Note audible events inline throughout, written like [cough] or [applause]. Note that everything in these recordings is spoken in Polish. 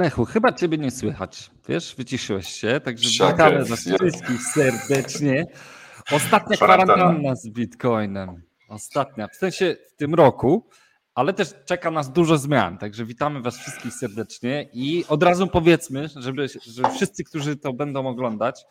Lechu, chyba ciebie nie słychać. Wiesz, wyciszyłeś się, także witamy was wszystkich serdecznie. Ostatnia kwarantanna z Bitcoinem. Ostatnia, w sensie w tym roku, ale też czeka nas dużo zmian, także witamy was wszystkich serdecznie i od razu powiedzmy, żeby, że wszyscy, którzy to będą oglądać,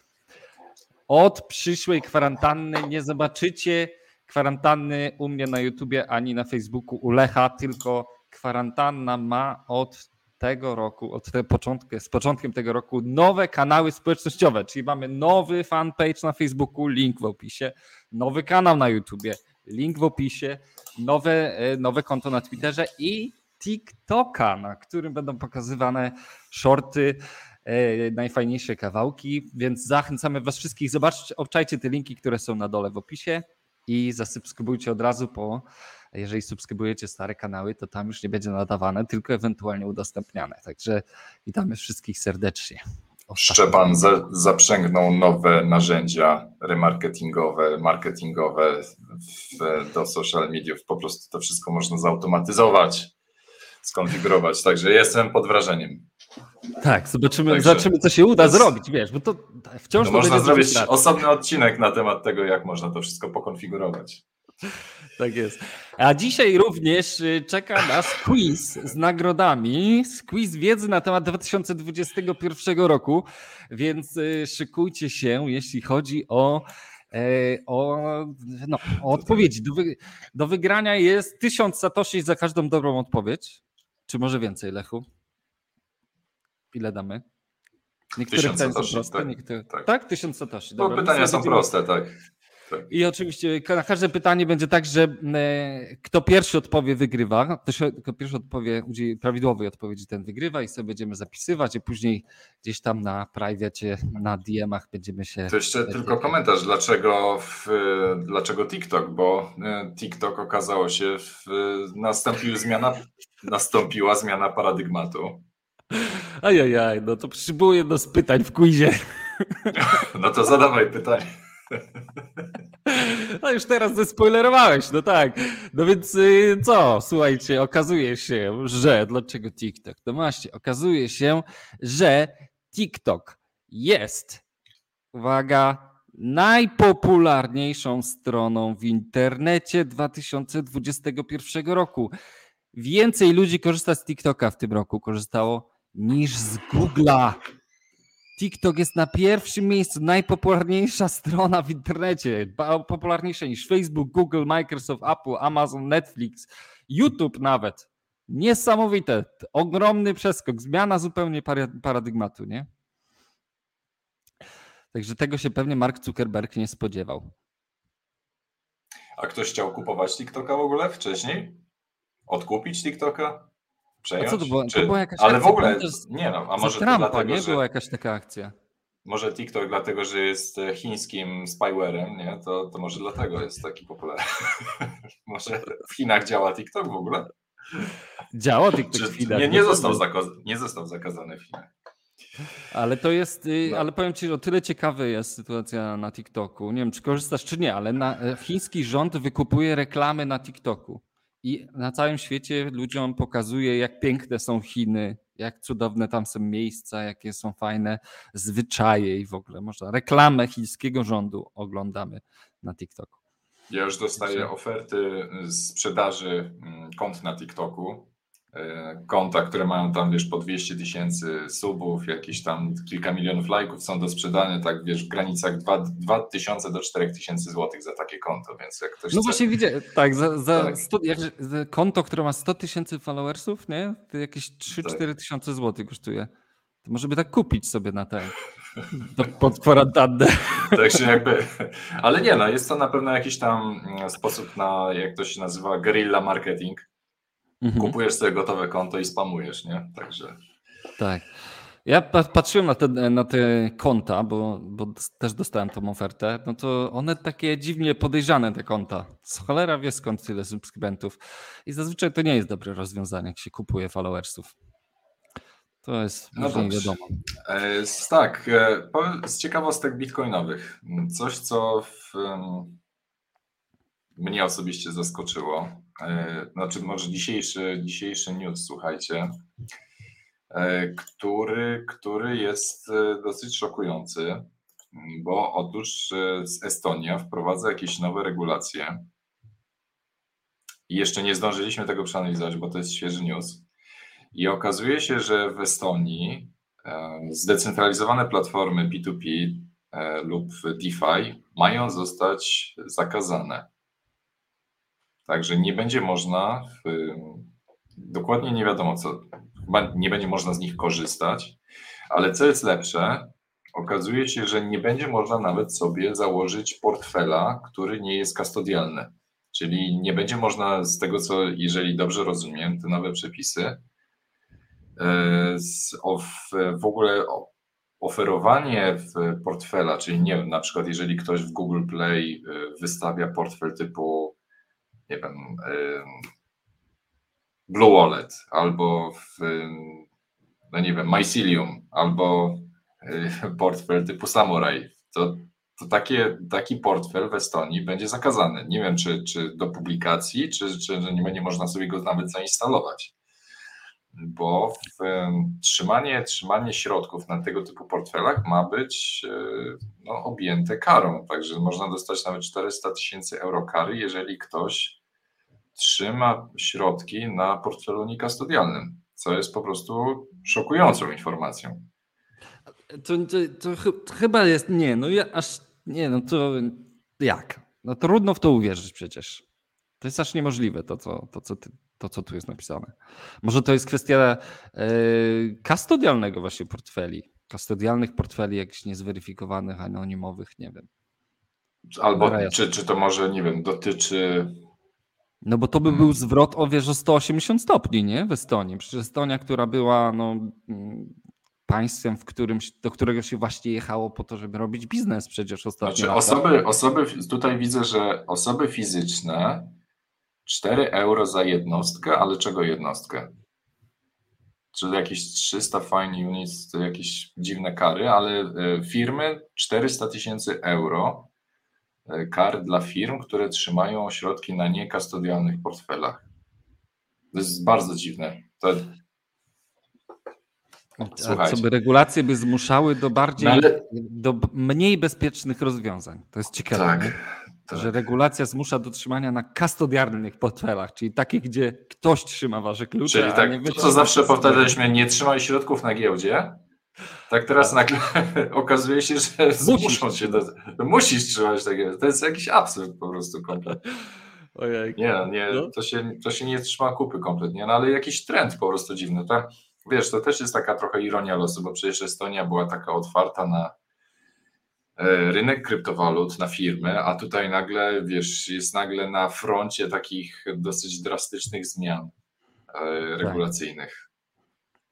od przyszłej kwarantanny nie zobaczycie kwarantanny u mnie na YouTubie ani na Facebooku u Lecha, tylko kwarantanna ma od tego roku, od te początku, z początkiem tego roku nowe kanały społecznościowe, czyli mamy nowy fanpage na Facebooku, link w opisie, nowy kanał na YouTubie, link w opisie, nowe, e, nowe konto na Twitterze i TikToka, na którym będą pokazywane shorty, e, najfajniejsze kawałki, więc zachęcamy Was wszystkich, zobaczcie, obczajcie te linki, które są na dole w opisie i zasubskrybujcie od razu po jeżeli subskrybujecie stare kanały, to tam już nie będzie nadawane, tylko ewentualnie udostępniane. Także witamy wszystkich serdecznie. Szczepan za, zaprzęgnął nowe narzędzia remarketingowe, marketingowe w, do social mediów. Po prostu to wszystko można zautomatyzować, skonfigurować. Także jestem pod wrażeniem. Tak, zobaczymy, Także, zobaczymy co się uda jest, zrobić, wiesz, bo to wciąż no to można zrobić osobny odcinek na temat tego, jak można to wszystko pokonfigurować. Tak jest. A dzisiaj również y, czeka nas quiz z nagrodami, quiz wiedzy na temat 2021 roku, więc y, szykujcie się, jeśli chodzi o, e, o, no, o odpowiedzi. Do, wy, do wygrania jest 1000 satoshi za każdą dobrą odpowiedź. Czy może więcej, Lechu? Ile damy? Niektóre pytania są proste, tak, niektóre... tak. tak? Tysiąc satoshi. Dobra, pytania są proste, tak. Tak. I oczywiście na każde pytanie będzie tak, że e, kto pierwszy odpowie, wygrywa. Kto pierwszy odpowie, udzieli prawidłowej odpowiedzi, ten wygrywa i sobie będziemy zapisywać, i później gdzieś tam na private, na DM-ach będziemy się. To jeszcze tylko komentarz, dlaczego, w, dlaczego TikTok, bo e, TikTok okazało się, w, nastąpił zmiana, nastąpiła zmiana paradygmatu. Ajajaj, no to przybyło jedno z pytań w quizie. [laughs] No to zadawaj pytanie. [laughs] No już teraz zespoilerowałeś, no tak. No więc y, co? Słuchajcie, okazuje się, że dlaczego TikTok? No właśnie, okazuje się, że TikTok jest, uwaga, najpopularniejszą stroną w internecie 2021 roku. Więcej ludzi korzysta z TikToka w tym roku, korzystało niż z Google'a. TikTok jest na pierwszym miejscu, najpopularniejsza strona w internecie, popularniejsza niż Facebook, Google, Microsoft, Apple, Amazon, Netflix, YouTube nawet. Niesamowite, ogromny przeskok, zmiana zupełnie paradygmatu, nie? Także tego się pewnie Mark Zuckerberg nie spodziewał. A ktoś chciał kupować TikToka w ogóle wcześniej? Odkupić TikToka? Przejąć? A co to było? Czy... To była jakaś Ale akcja, w ogóle, nie no, a może Trumpa, dlatego, nie? Że... była jakaś taka akcja. Może TikTok dlatego, że jest e, chińskim spywarem, nie? To, to może dlatego jest taki popularny. [laughs] może w Chinach działa TikTok w ogóle? Działa TikTok w Chinach. Nie, nie, został zakaz... nie został zakazany w Chinach. Ale to jest, y, no. ale powiem Ci, o tyle ciekawa jest sytuacja na TikToku. Nie wiem, czy korzystasz, czy nie, ale na, e, chiński rząd wykupuje reklamy na TikToku i na całym świecie ludziom pokazuje, jak piękne są Chiny, jak cudowne tam są miejsca, jakie są fajne zwyczaje i w ogóle można reklamę chińskiego rządu oglądamy na TikToku. Ja już dostaję oferty sprzedaży mm, kont na TikToku konta, które mają tam, wiesz, po 200 tysięcy subów, jakieś tam kilka milionów lajków są do sprzedania, tak, wiesz, w granicach 2000 do 4000 złotych za takie konto, więc jak ktoś No chce... właśnie widzę, tak, za, za, tak. 100, jak, za konto, które ma 100 tysięcy followersów, nie, to jakieś 3-4 tak. tysiące złotych kosztuje. To może by tak kupić sobie na te pod kwarantannę. [laughs] Tak się jakby, ale nie, no jest to na pewno jakiś tam mm, sposób na, jak to się nazywa, guerrilla marketing, Mhm. Kupujesz sobie gotowe konto i spamujesz, nie? Także. Tak. Ja patrzyłem na te, na te konta, bo, bo też dostałem tą ofertę. No to one takie dziwnie podejrzane, te konta. Z cholera wie skąd tyle subskrybentów. I zazwyczaj to nie jest dobre rozwiązanie, jak się kupuje followersów. To jest no nie wiadomo. E, tak, e, z ciekawostek bitcoinowych. Coś, co w, mnie osobiście zaskoczyło. E, znaczy może dzisiejszy, dzisiejszy news, słuchajcie. który, który jest dosyć szokujący, bo otóż Estonia wprowadza jakieś nowe regulacje. I jeszcze nie zdążyliśmy tego przeanalizować, bo to jest świeży news. I okazuje się, że w Estonii zdecentralizowane platformy P2P E, lub DeFi mają zostać zakazane. Także nie będzie można, dokładnie nie wiadomo co, nie będzie można z nich korzystać, ale co jest lepsze, okazuje się, że nie będzie można nawet sobie założyć portfela, który nie jest kastodialny. Czyli nie będzie można z tego, co, jeżeli dobrze rozumiem, te nowe przepisy, e, w ogóle oferowanie portfela, czyli nie wiem, na przykład jeżeli ktoś w Google Play y, wystawia portfel typu, nie wiem, y, Blue Wallet albo w, no nie wiem, Mycelium albo y, [laughs] portfel typu Samurai, to, to takie, taki portfel w Estonii będzie zakazany. Nie wiem, czy, czy do publikacji, czy, czy nie będzie można sobie go nawet zainstalować bo w, trzymanie, trzymanie środków na tego typu portfelach ma być e, no, objęte karą. Także można dostać nawet 400 tysięcy euro kary, jeżeli ktoś trzyma środki na portfelu nikastodialnym, co jest po prostu szokującą informacją. To, to, to, to chyba jest, nie, no ja aż, nie, no to jak? No trudno w to uwierzyć przecież. To jest aż niemożliwe to, co, to, co ty to, co tu jest napisane. Może to jest kwestia yy, kastodialnego właśnie portfeli, kastodialnych portfeli jakichś niezweryfikowanych, anonimowych, nie wiem. Albo czy, czy to może, nie wiem, dotyczy... No bo to by był zwrot o wiesz o 180 stopni, nie? W Estonii. Przecież Estonia, która była no, mm, państwem, w którym, do którego się właśnie jechało po to, żeby robić biznes przecież ostatnio. Znaczy osoby, osoby, tutaj widzę, że osoby fizyczne 4 euro za jednostkę, ale czego jednostkę? Czyli jakieś 300 fine units, to jakieś dziwne kary, ale e, firmy 400 tysięcy euro kar dla firm, które trzymają środki na niekastodialnych portfelach. To jest bardzo dziwne. To... Co by regulacje by zmuszały do bardziej, no ale... do mniej bezpiecznych rozwiązań. To jest ciekawe. Tak. Tak. Że regulacja zmusza do trzymania na kastodialnych portfelach, czyli takich, gdzie ktoś trzyma wasze klucze. Czyli tak, to co zawsze powtarzaliśmy, nie trzymaj środków na giełdzie. Tak teraz nagle [laughs] okazuje się, że zmuszą się do, musisz trzymać takie. To jest jakiś absurd po prostu kompletnie. Nie, nie no. to, się, to się nie trzyma kupy kompletnie, no ale jakiś trend po prostu dziwny. To, wiesz, to też jest taka trochę ironia losu, bo przecież Estonia była taka otwarta na E, rynek kryptowalut na firmy, a tutaj nagle, wiesz, jest nagle na froncie takich dosyć drastycznych zmian e, tak. regulacyjnych.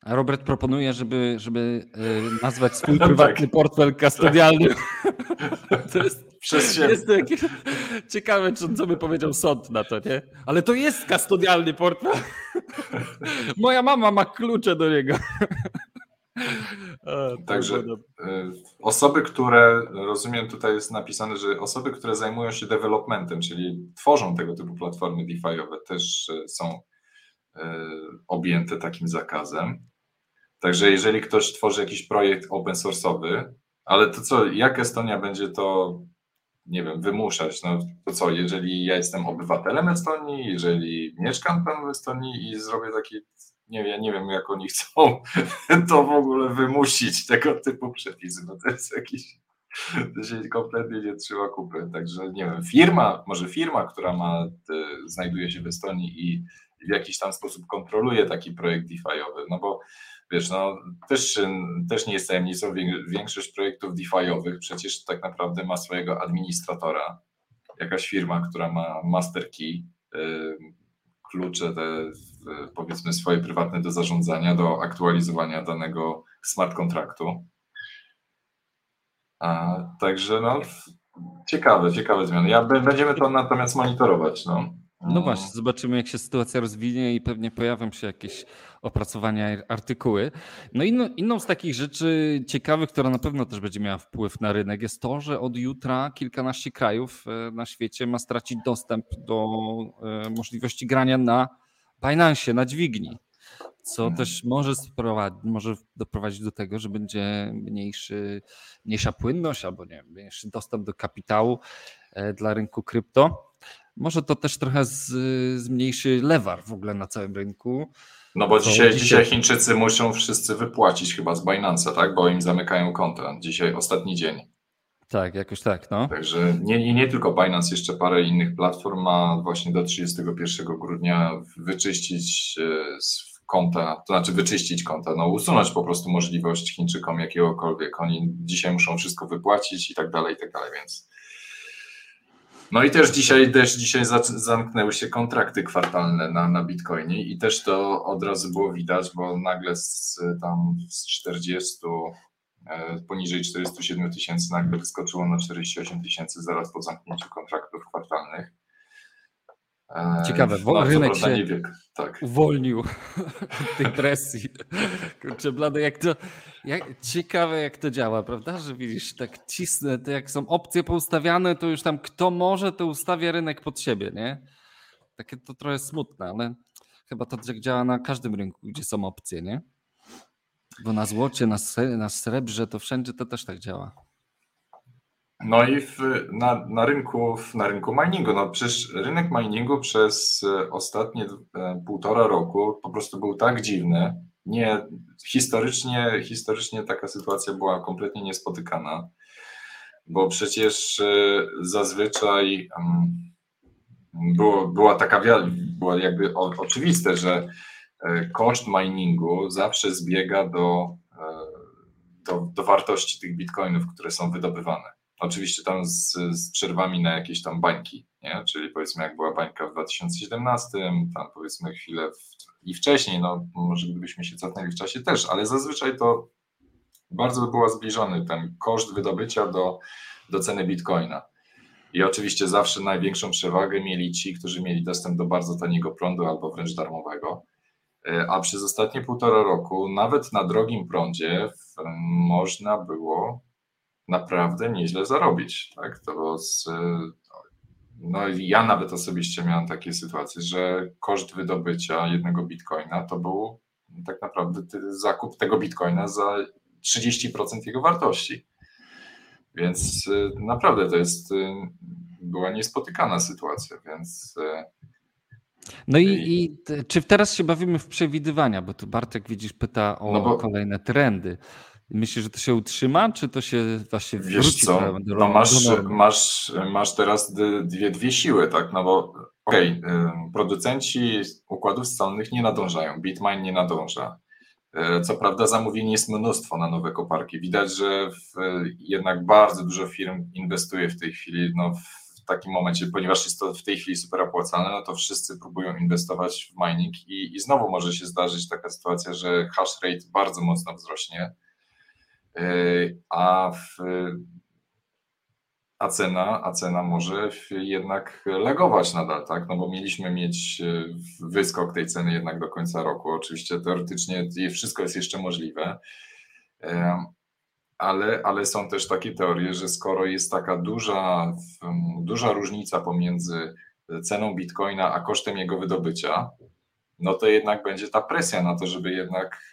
A Robert proponuje, żeby, żeby e, nazwać swój prywatny tak. portfel kastodialny. [laughs] To jest, Przez jest to jakieś... ciekawe, co by powiedział sąd na to, nie? Ale to jest kastodialny portfel. [laughs] Moja mama ma klucze do niego. [laughs] Także e, osoby, które, rozumiem, tutaj jest napisane, że osoby, które zajmują się developmentem, czyli tworzą tego typu platformy DeFi'owe, też e, są objęte takim zakazem. Także jeżeli ktoś tworzy jakiś projekt open source'owy, ale to co, jak Estonia będzie to, nie wiem, wymuszać? No to co, jeżeli ja jestem obywatelem Estonii, jeżeli mieszkam tam w Estonii i zrobię taki nie, ja nie wiem, jak oni [laughs] chcą to w ogóle wymusić, tego typu przepisy, bo to jest jakiś, to się kompletnie nie trzyma kupy, także nie wiem, firma, może firma, która ma, znajduje się w Estonii i w jakiś tam sposób kontroluje taki projekt DeFi'owy, no bo wiesz, no też, też nie jest tajemnicą, większość projektów DeFi'owych przecież tak naprawdę ma swojego administratora, jakaś firma, która ma master key, klucze te powiedzmy swoje prywatne do zarządzania, do aktualizowania danego smart kontraktu. A, także no, ciekawe, ciekawe zmiany. Ja, będziemy to natomiast monitorować. No. No właśnie, zobaczymy jak się sytuacja rozwinie i pewnie pojawią się jakieś opracowania, artykuły. No inną, inną z takich rzeczy ciekawych, która na pewno też będzie miała wpływ na rynek jest to, że od jutra kilkanaście krajów e, na świecie ma stracić dostęp do e, możliwości grania na Binance, na dźwigni. co mhm. też może, może doprowadzić do tego, że będzie mniejszy, mniejsza płynność albo nie, mniejszy dostęp do kapitału e, dla rynku krypto. Może to też trochę z, zmniejszy lewar w ogóle na całym rynku. No bo dzisiaj, dzisiaj Chińczycy muszą wszyscy wypłacić chyba z Binance'a, tak? Bo im zamykają konta. Dzisiaj ostatni dzień. Tak, jakoś tak, no. Także nie, nie, nie tylko Binance, jeszcze parę innych platform ma właśnie do 31 grudnia wyczyścić e, z konta, to znaczy wyczyścić konta, no usunąć po prostu możliwość Chińczykom jakiegokolwiek. Oni dzisiaj muszą wszystko wypłacić i tak dalej, i tak dalej, więc no i też dzisiaj, też dzisiaj zamknęły się kontrakty kwartalne na, na Bitcoinie i też to od razu było widać, bo nagle z, tam z 40 e, poniżej 47 tysięcy nagle wyskoczyło na 48 tysięcy zaraz po zamknięciu kontraktów kwartalnych. E, Ciekawe, no, rynek się tak. uwolnił [laughs] od tej presji. Kurczę, blady, jak to, jak, ciekawe jak to działa, prawda? Że widzisz, tak cisnę, to jak są opcje poustawiane, to już tam kto może, to ustawia rynek pod siebie, nie? Takie to trochę smutne, ale chyba to tak działa na każdym rynku, gdzie są opcje, nie? Bo na złocie, na, na srebrze, to wszędzie to też tak działa. No i w, na, na, rynku, na rynku miningu, no przecież rynek miningu przez e, ostatnie e, półtora roku po prostu był tak dziwny. Nie, historycznie, historycznie taka sytuacja była kompletnie niespotykana, bo przecież e, zazwyczaj było, była taka, było jakby oczywiste, że koszt miningu zawsze zbiega do, do, do wartości tych bitcoinów, które są wydobywane. Oczywiście tam z, z przerwami na jakieś tam bańki, nie? czyli powiedzmy jak była bańka w 2017, tam powiedzmy chwilę w, i wcześniej, no może gdybyśmy się cofnęli w czasie też, ale zazwyczaj to bardzo było zbliżony ten koszt wydobycia do, do ceny bitcoina. I oczywiście zawsze największą przewagę mieli ci, którzy mieli dostęp do bardzo taniego prądu albo wręcz darmowego. E, a przez ostatnie półtora roku, nawet na drogim prądzie, można było naprawdę nieźle zarobić. Tak? To z, no ja nawet osobiście miałem takie sytuacje, że koszt wydobycia jednego bitcoina to był tak naprawdę zakup tego bitcoina za 30% jego wartości. Więc y, naprawdę to jest y, była niespotykana sytuacja, więc. Y, no i, i czy teraz się bawimy w przewidywania, bo tu Bartek widzisz pyta o no bo, kolejne trendy. Myślisz, że to się utrzyma, czy to się właśnie Wiesz wróci co, do, no masz, masz, masz teraz dwie, dwie siły, tak, no bo okej, okay, producenci układów scalnych nie nadążają, Bitmain nie nadąża. E, co prawda zamówień jest mnóstwo na nowe koparki. Widać, że w, jednak bardzo dużo firm inwestuje w tej chwili no, w takim momencie, ponieważ jest to w tej chwili super opłacalne, no to wszyscy próbują inwestować w mining i, i znowu może się zdarzyć taka sytuacja, że hash rate bardzo mocno wzrośnie a, w, a, cena, a cena może jednak legować nadal, tak? No bo mieliśmy mieć e, wyskok tej ceny jednak do końca roku. Oczywiście teoretycznie wszystko jest jeszcze możliwe, e, ale, ale są też takie teorie, że skoro jest taka duża, duża różnica pomiędzy ceną bitcoina a kosztem jego wydobycia, no to jednak będzie ta presja na to, żeby jednak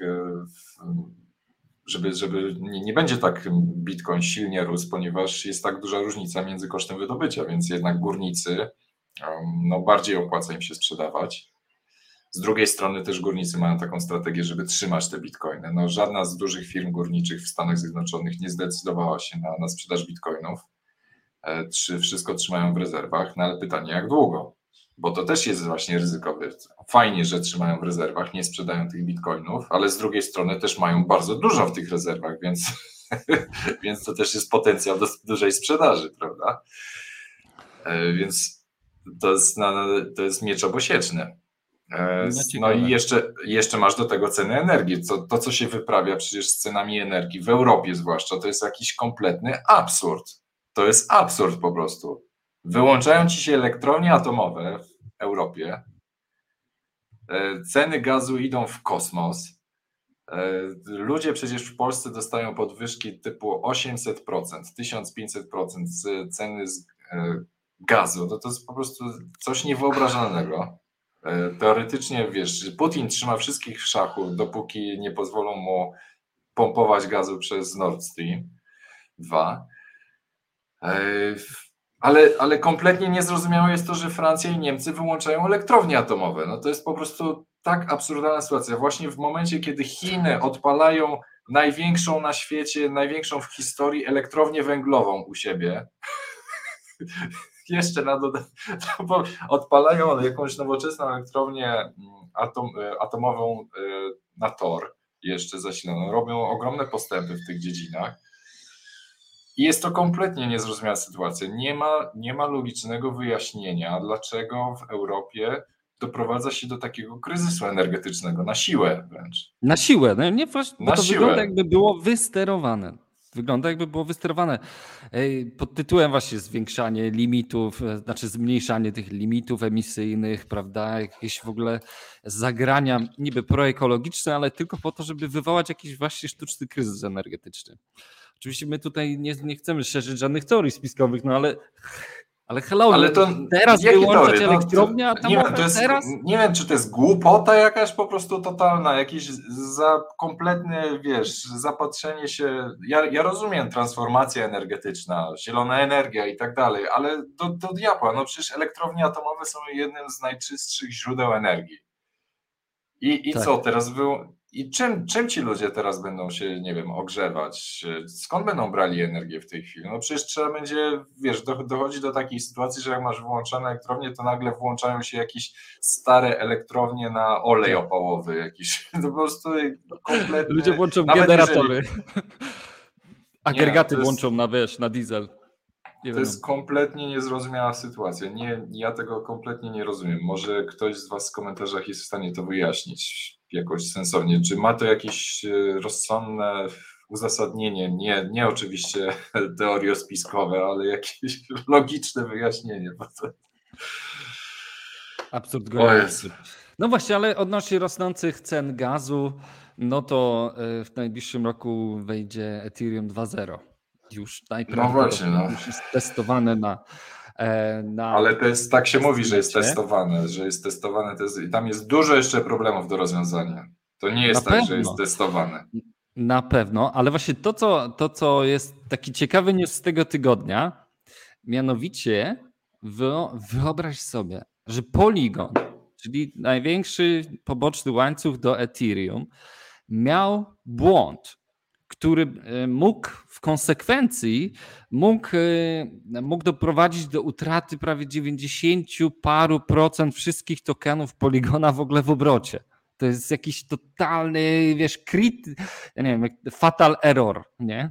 żeby, żeby nie, nie będzie tak Bitcoin silnie rósł, ponieważ jest tak duża różnica między kosztem wydobycia, więc jednak górnicy no, bardziej opłaca im się sprzedawać. Z drugiej strony też górnicy mają taką strategię, żeby trzymać te bitcoiny. No, żadna z dużych firm górniczych w Stanach Zjednoczonych nie zdecydowała się na, na sprzedaż bitcoinów. E, wszystko trzymają w rezerwach, no ale pytanie, jak długo? Bo to też jest właśnie ryzykowe. Fajnie, że trzymają w rezerwach, nie sprzedają tych bitcoinów, ale z drugiej strony też mają bardzo dużo w tych rezerwach, więc, [laughs] więc to też jest potencjał do dużej sprzedaży, prawda? E, więc to jest, to jest miecz obosieczny. E, no, no i jeszcze, jeszcze masz do tego ceny energii. To, to, co się wyprawia przecież z cenami energii w Europie zwłaszcza, to jest jakiś kompletny absurd. To jest absurd po prostu. Wyłączają ci się elektrownie atomowe w Europie. E, ceny gazu idą w kosmos. E, ludzie przecież w Polsce dostają podwyżki typu 800%, 1500% z ceny e, gazu. To, to jest po prostu coś niewyobrażalnego. Teoretycznie, wiesz, Putin trzyma wszystkich w szachu, dopóki nie pozwolą mu pompować gazu przez Nord Stream 2. Ale, ale kompletnie niezrozumiałe jest to, że Francja i Niemcy wyłączają elektrownie atomowe. No to jest po prostu tak absurdalna sytuacja. Właśnie w momencie, kiedy Chiny odpalają największą na świecie, największą w historii elektrownię węglową u siebie, [laughs] jeszcze na dodatek, [laughs] odpalają jakąś nowoczesną elektrownię mm, atom, e, atomową e, na tor, jeszcze zasiloną, robią ogromne postępy w tych dziedzinach. I jest to kompletnie niezrozumiała sytuacja. Nie ma, nie ma logicznego wyjaśnienia, dlaczego w Europie doprowadza się do takiego kryzysu energetycznego na siłę wręcz. Na siłę, no nie na to siłę. wygląda jakby było wysterowane. Wygląda jakby było wysterowane pod tytułem właśnie zwiększanie limitów, e, znaczy zmniejszanie tych limitów emisyjnych, prawda, jakieś w ogóle zagrania niby proekologiczne, ale tylko po to, żeby wywołać jakiś właśnie sztuczny kryzys energetyczny. Oczywiście my tutaj nie, nie chcemy szerzyć żadnych teorii spiskowych, no ale ale hello, ale to teraz wyłączać no, elektrownię nie wiem, to jest, teraz? Nie wiem, czy to jest głupota jakaś po prostu totalna, jakieś za kompletne, wiesz, zapatrzenie się, ja, ja rozumiem transformacja energetyczna, zielona energia i tak dalej, ale do, do diabła, no przecież elektrownie atomowe są jednym z najczystszych źródeł energii. I, i tak. co, teraz był, i czym, czym ci ludzie teraz będą się, nie wiem, ogrzewać? Skąd będą brali energię w tej chwili? No przecież trzeba będzie, wiesz, dochodzi do takiej sytuacji, że jak masz wyłączone elektrownie, to nagle włączają się jakieś stare elektrownie na olej tak. opałowy jakiś. [laughs] To po prostu kompletnie... Ludzie włączą generatory. Jeżeli... Agregaty nie, jest... włączą na, wiesz, na diesel. To wiem. jest kompletnie niezrozumiała sytuacja. Nie, ja tego kompletnie nie rozumiem. Może ktoś z Was w komentarzach jest w stanie to wyjaśnić jakoś sensownie. Czy ma to jakieś e, rozsądne uzasadnienie? Nie, nie oczywiście [laughs] teoriospiskowe, ale jakieś [laughs] logiczne wyjaśnienie. Absurd go No właśnie, ale odnośnie rosnących cen gazu, no to e, w najbliższym roku wejdzie Ethereum 2.0. Już najprawdopodobniej no właśnie, no. jest testowane na E, na... Ale to jest, tak się mówi, że jest testowane, że jest testowane, to jest, i tam jest dużo jeszcze problemów do rozwiązania. To nie jest na tak, pewno. że jest testowane. Na pewno, ale właśnie to co, to, co jest taki ciekawy news z tego tygodnia, mianowicie wyobraź sobie, że Polygon, czyli największy poboczny łańcuch do Ethereum, miał błąd który e, mógł w konsekwencji mógł, e, mógł doprowadzić do utraty prawie 90 paru procent wszystkich tokenów Poligona w ogóle w obrocie. To jest jakiś totalny, wiesz, crit, nie wiem, fatal error, nie?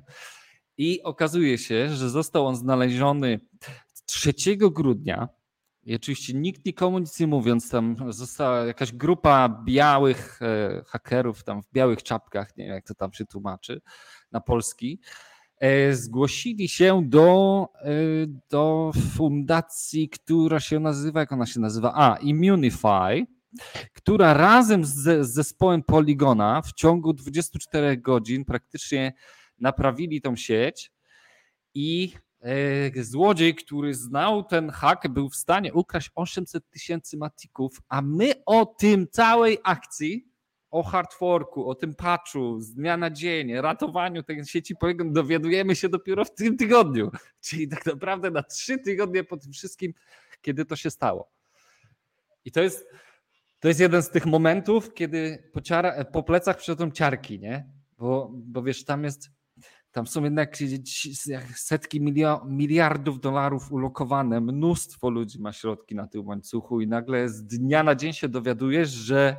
I okazuje się, że został on znaleziony 3 grudnia i oczywiście nikt nikomu nic nie mówiąc, tam została jakaś grupa białych e, hakerów, tam w białych czapkach, nie wiem jak to tam się tłumaczy na polski, e, zgłosili się do, e, do fundacji, która się nazywa, jak ona się nazywa? A, Immunify, która razem z, z zespołem Poligona w ciągu 24 godzin praktycznie naprawili tą sieć i złodziej, który znał ten hak, był w stanie ukraść 800 tysięcy matików, a my o tym całej akcji, o hardforku, o tym patchu z dnia na dzień, ratowaniu tej sieci Polygon dowiadujemy się dopiero w tym tygodniu. [laughs] Czyli tak naprawdę na trzy tygodnie po tym wszystkim, kiedy to się stało. I to jest, to jest jeden z tych momentów, kiedy po, ciara, po plecach przychodzą ciarki, nie? Bo, bo wiesz, tam jest tam są jednak setki miliardów dolarów ulokowane, mnóstwo ludzi ma środki na tym łańcuchu i nagle z dnia na dzień się dowiadujesz, że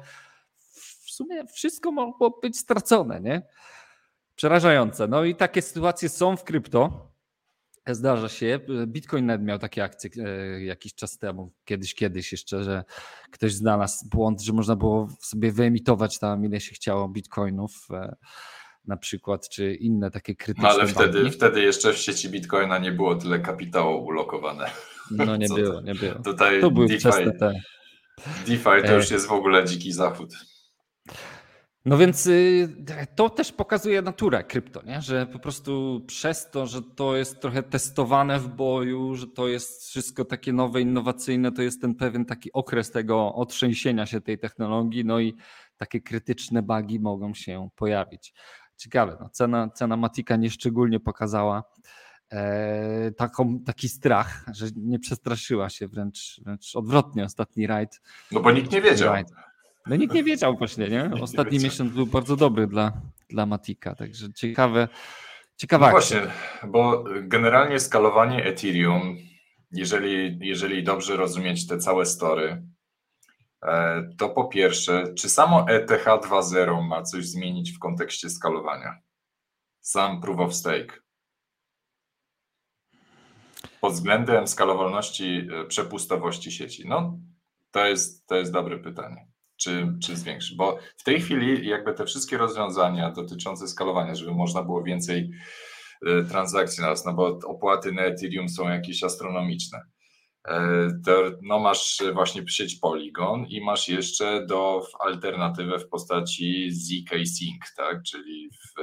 w sumie wszystko mogło być stracone, nie? Przerażające. No i takie sytuacje są w krypto. Zdarza się. Bitcoin nawet miał takie akcje e, jakiś czas temu, kiedyś, kiedyś jeszcze, że ktoś znalazł błąd, że można było sobie wyemitować tam ile się chciało bitcoinów e, na przykład, czy inne takie krytyczne. No ale wtedy, wtedy jeszcze w sieci Bitcoina nie było tyle kapitału ulokowane. No nie [laughs] było, nie było. Tutaj to były DeFi, te. DeFi to e. już jest w ogóle dziki zachód. No więc y, to też pokazuje naturę krypto, nie? że po prostu przez to, że to jest trochę testowane w boju, że to jest wszystko takie nowe, innowacyjne, to jest ten pewien taki okres tego otrzęsienia się tej technologii, no i takie krytyczne bugi mogą się pojawić. Ciekawe, no cena, cena Matika nieszczególnie pokazała e, taką, taki strach, że nie przestraszyła się, wręcz, wręcz odwrotnie ostatni rajd. No bo nikt nie wiedział. No nikt nie wiedział właśnie, nie? Ostatni nie miesiąc był bardzo dobry dla, dla Matika, także ciekawe, ciekawa no Właśnie, bo generalnie skalowanie Ethereum, jeżeli, jeżeli dobrze rozumieć te całe story, to po pierwsze, czy samo ETH 2.0 ma coś zmienić w kontekście skalowania? Sam proof of stake. Pod względem skalowalności, e, przepustowości sieci. No, to jest, to jest dobre pytanie czy, czy zwiększy. Bo w tej chwili jakby te wszystkie rozwiązania dotyczące skalowania, żeby można było więcej e, transakcji na raz, no bo opłaty na Ethereum są jakieś astronomiczne. E, no masz właśnie sieć Polygon i masz jeszcze do alternatywę w postaci ZK Sync, tak? czyli w,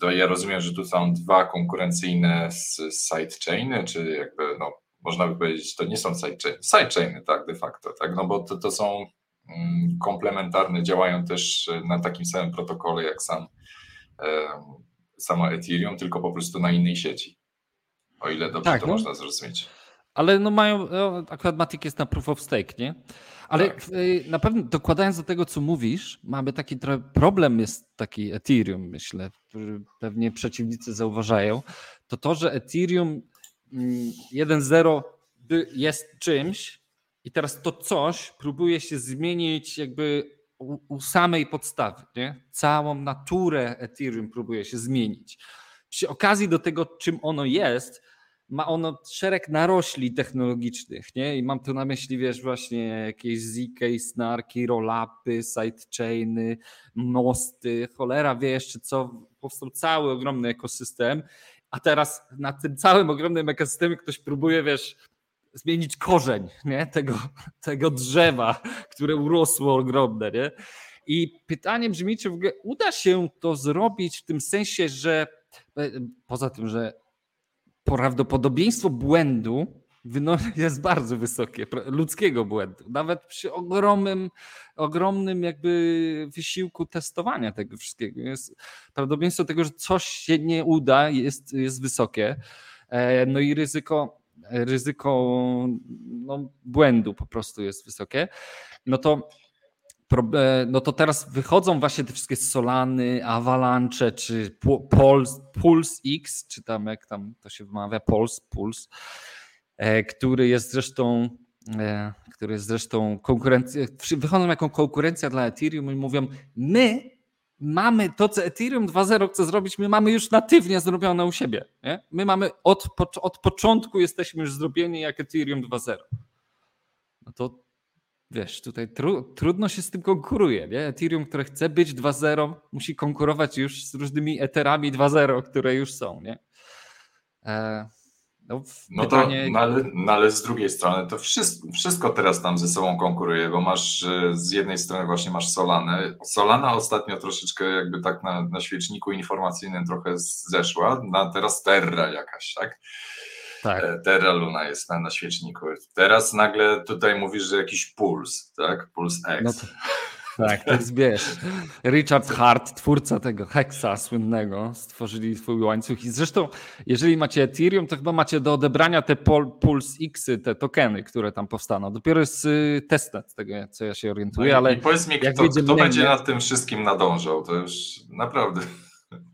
to ja rozumiem, że tu są dwa konkurencyjne sidechainy, czy jakby no, można by powiedzieć, to nie są sidechainy, sidechainy tak de facto, tak? no bo to, to są Mm, komplementarne, działają też na takim samym protokole jak sam e, samo Ethereum, tylko po prostu na innej sieci. O ile dobrze tak, to no, można zrozumieć. Ale no mają, no, akurat Matic jest na proof of stake, nie? Ale tak. E, na pewno dokładając do tego, co mówisz, mamy taki trochę problem jest taki Ethereum, myślę, który pewnie przeciwnicy zauważają, to to, że Ethereum 1.0 mm, jest czymś, i teraz to coś próbuje się zmienić jakby u, u samej podstawy. Nie? Całą naturę Ethereum próbuje się zmienić. Przy okazji do tego, czym ono jest, ma ono szereg narośli technologicznych, nie? I mam tu na myśli, wiesz, właśnie jakieś ZK, snarki, rollupy, sidechainy, mosty, cholera wie jeszcze co, powstał cały ogromny ekosystem, a teraz na tym całym ogromnym ekosystemie ktoś próbuje, wiesz, zmienić korzeń nie? Tego, tego drzewa, które urosło ogromne. Nie? I pytanie brzmi, czy w ogóle uda się to zrobić w tym sensie, że e, poza tym, że prawdopodobieństwo błędu [laughs] jest bardzo wysokie, ludzkiego błędu. Nawet przy ogromnym, ogromnym jakby wysiłku testowania tego wszystkiego. Jest, prawdopodobieństwo tego, że coś się nie uda jest, jest wysokie. E, no i ryzyko ryzyko no, błędu po prostu jest wysokie, no to no to teraz wychodzą właśnie te wszystkie Solany, Avalanche, czy Pulse, X, czy tam jak tam to się wymawia, Pulse, Pulse, e, który jest zresztą e, który jest zresztą konkurencja, wychodzą jako konkurencja dla Ethereum i mówią, my mamy to, co Ethereum 2.0 chce zrobić, my mamy już natywnie zrobione u siebie. Nie? My mamy od, od początku jesteśmy już zrobieni jak Ethereum 2.0. No to wiesz, tutaj tru, trudno się z tym konkuruje. Nie? Ethereum, które chce być 2.0, musi konkurować już z różnymi Etherami 2.0, które już są. Nie? E no, no pytanie... to, no ale, no ale, z drugiej strony to wszystko, wszystko, teraz tam ze sobą konkuruje, bo masz e, z jednej strony właśnie masz Solanę. Solana ostatnio troszeczkę jakby tak na, na świeczniku informacyjnym trochę zeszła, na teraz Terra jakaś, tak? Tak. E, Terra Luna jest na, na świeczniku. Teraz nagle tutaj mówisz, że jakiś puls, tak? Puls X. No to... Tak, jest wiesz. Richard Hart, twórca tego Hexa słynnego, stworzyli swój łańcuch. I zresztą, jeżeli macie Ethereum, to chyba macie do odebrania te Pulse X, te tokeny, które tam powstaną. Dopiero jest y, testnet tego, co ja się orientuję, no ale. I powiedz mi, kto, kto będzie nad tym wszystkim nadążał? To już naprawdę.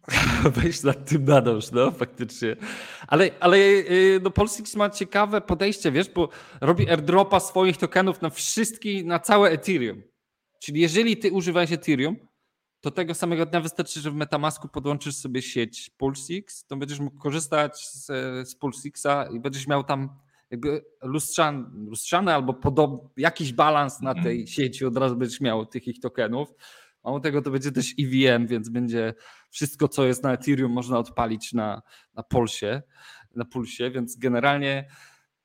[laughs] Wejść nad tym nadąż, no faktycznie. Ale, ale y, no, Polsix ma ciekawe podejście, wiesz, bo robi airdropa swoich tokenów na wszystkie, na całe Ethereum. Czyli jeżeli ty używałeś Ethereum, to tego samego dnia wystarczy, że w Metamasku podłączysz sobie sieć PulseX, to będziesz mógł korzystać z, z PulseXa i będziesz miał tam jakby lustrzany albo podob, jakiś balans na mhm. tej sieci, od razu będziesz miał tych ich tokenów. Mało tego, to będzie też EVM, więc będzie wszystko, co jest na Ethereum, można odpalić na, na Pulsie, na Pulsie, więc generalnie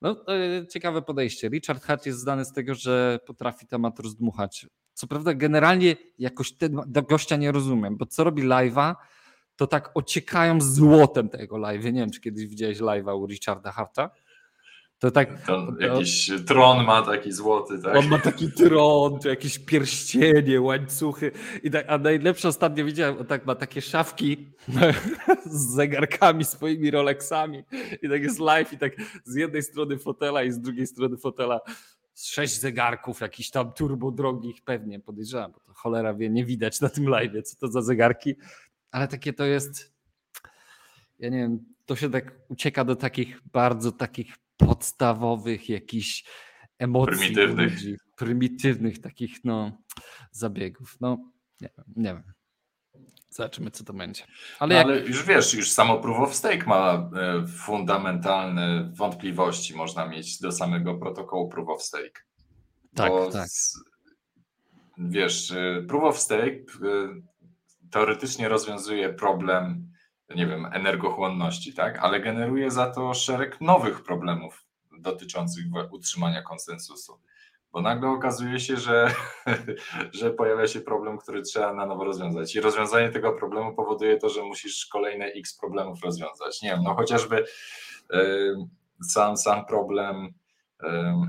no, ciekawe podejście. Richard Hart jest znany z tego, że potrafi temat rozdmuchać Co prawda, generalnie jakoś tego gościa nie rozumiem, bo co robi live'a, to tak ociekają złotem tego live. Nie wiem, czy kiedyś widziałeś live'a u Richarda Harta. To tak. To jakiś tron ma taki złoty, tak? On ma taki tron, to jakieś pierścienie, łańcuchy. I tak, a najlepsze ostatnio widziałem, on tak ma takie szafki [laughs] z zegarkami, swoimi Rolexami. I tak jest live, i tak z jednej strony fotela i z drugiej strony fotela sześć zegarków, jakiś tam turbo drogich, pewnie podejrzewam, bo to cholera wie, nie widać na tym live, co to za zegarki, ale takie to jest. Ja nie wiem, to się tak ucieka do takich bardzo takich podstawowych jakichś emocji. Prymitywnych. Ludzi, prymitywnych takich no, zabiegów. No, nie wiem, nie wiem. Zobaczymy, co to będzie. Ale, no, jak... ale już wiesz, już samo proof of stake ma e, fundamentalne wątpliwości, można mieć do samego protokołu proof of stake. Tak, Bo tak. wiesz, e, proof of stake e, teoretycznie rozwiązuje problem nie wiem, energochłonności, tak? ale generuje za to szereg nowych problemów dotyczących utrzymania konsensusu. Bo nagle okazuje się, że, [laughs] że pojawia się problem, który trzeba na nowo rozwiązać. I rozwiązanie tego problemu powoduje to, że musisz kolejne x problemów rozwiązać. Nie wiem, no chociażby sam, sam problem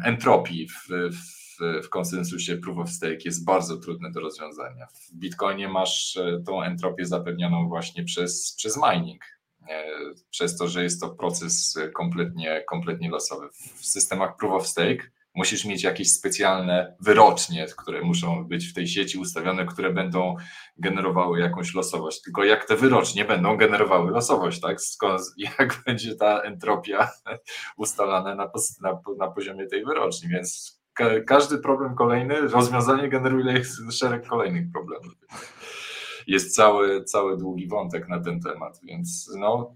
entropii w, w w, konsensusie proof of stake jest bardzo trudne do rozwiązania. W Bitcoinie masz e, tą entropię zapewnioną właśnie przez, przez mining, e, przez to, że jest to proces kompletnie, kompletnie losowy. W systemach proof of stake musisz mieć jakieś specjalne wyrocznie, które muszą być w tej sieci ustawione, które będą generowały jakąś losowość. Tylko jak te wyrocznie będą generowały losowość, tak? Skąd, [laughs] jak będzie ta entropia [laughs] ustalana na, na, na poziomie tej wyroczni, więc każdy problem kolejny, rozwiązanie generuje szereg kolejnych problemów. Jest cały, cały długi wątek na ten temat, więc no,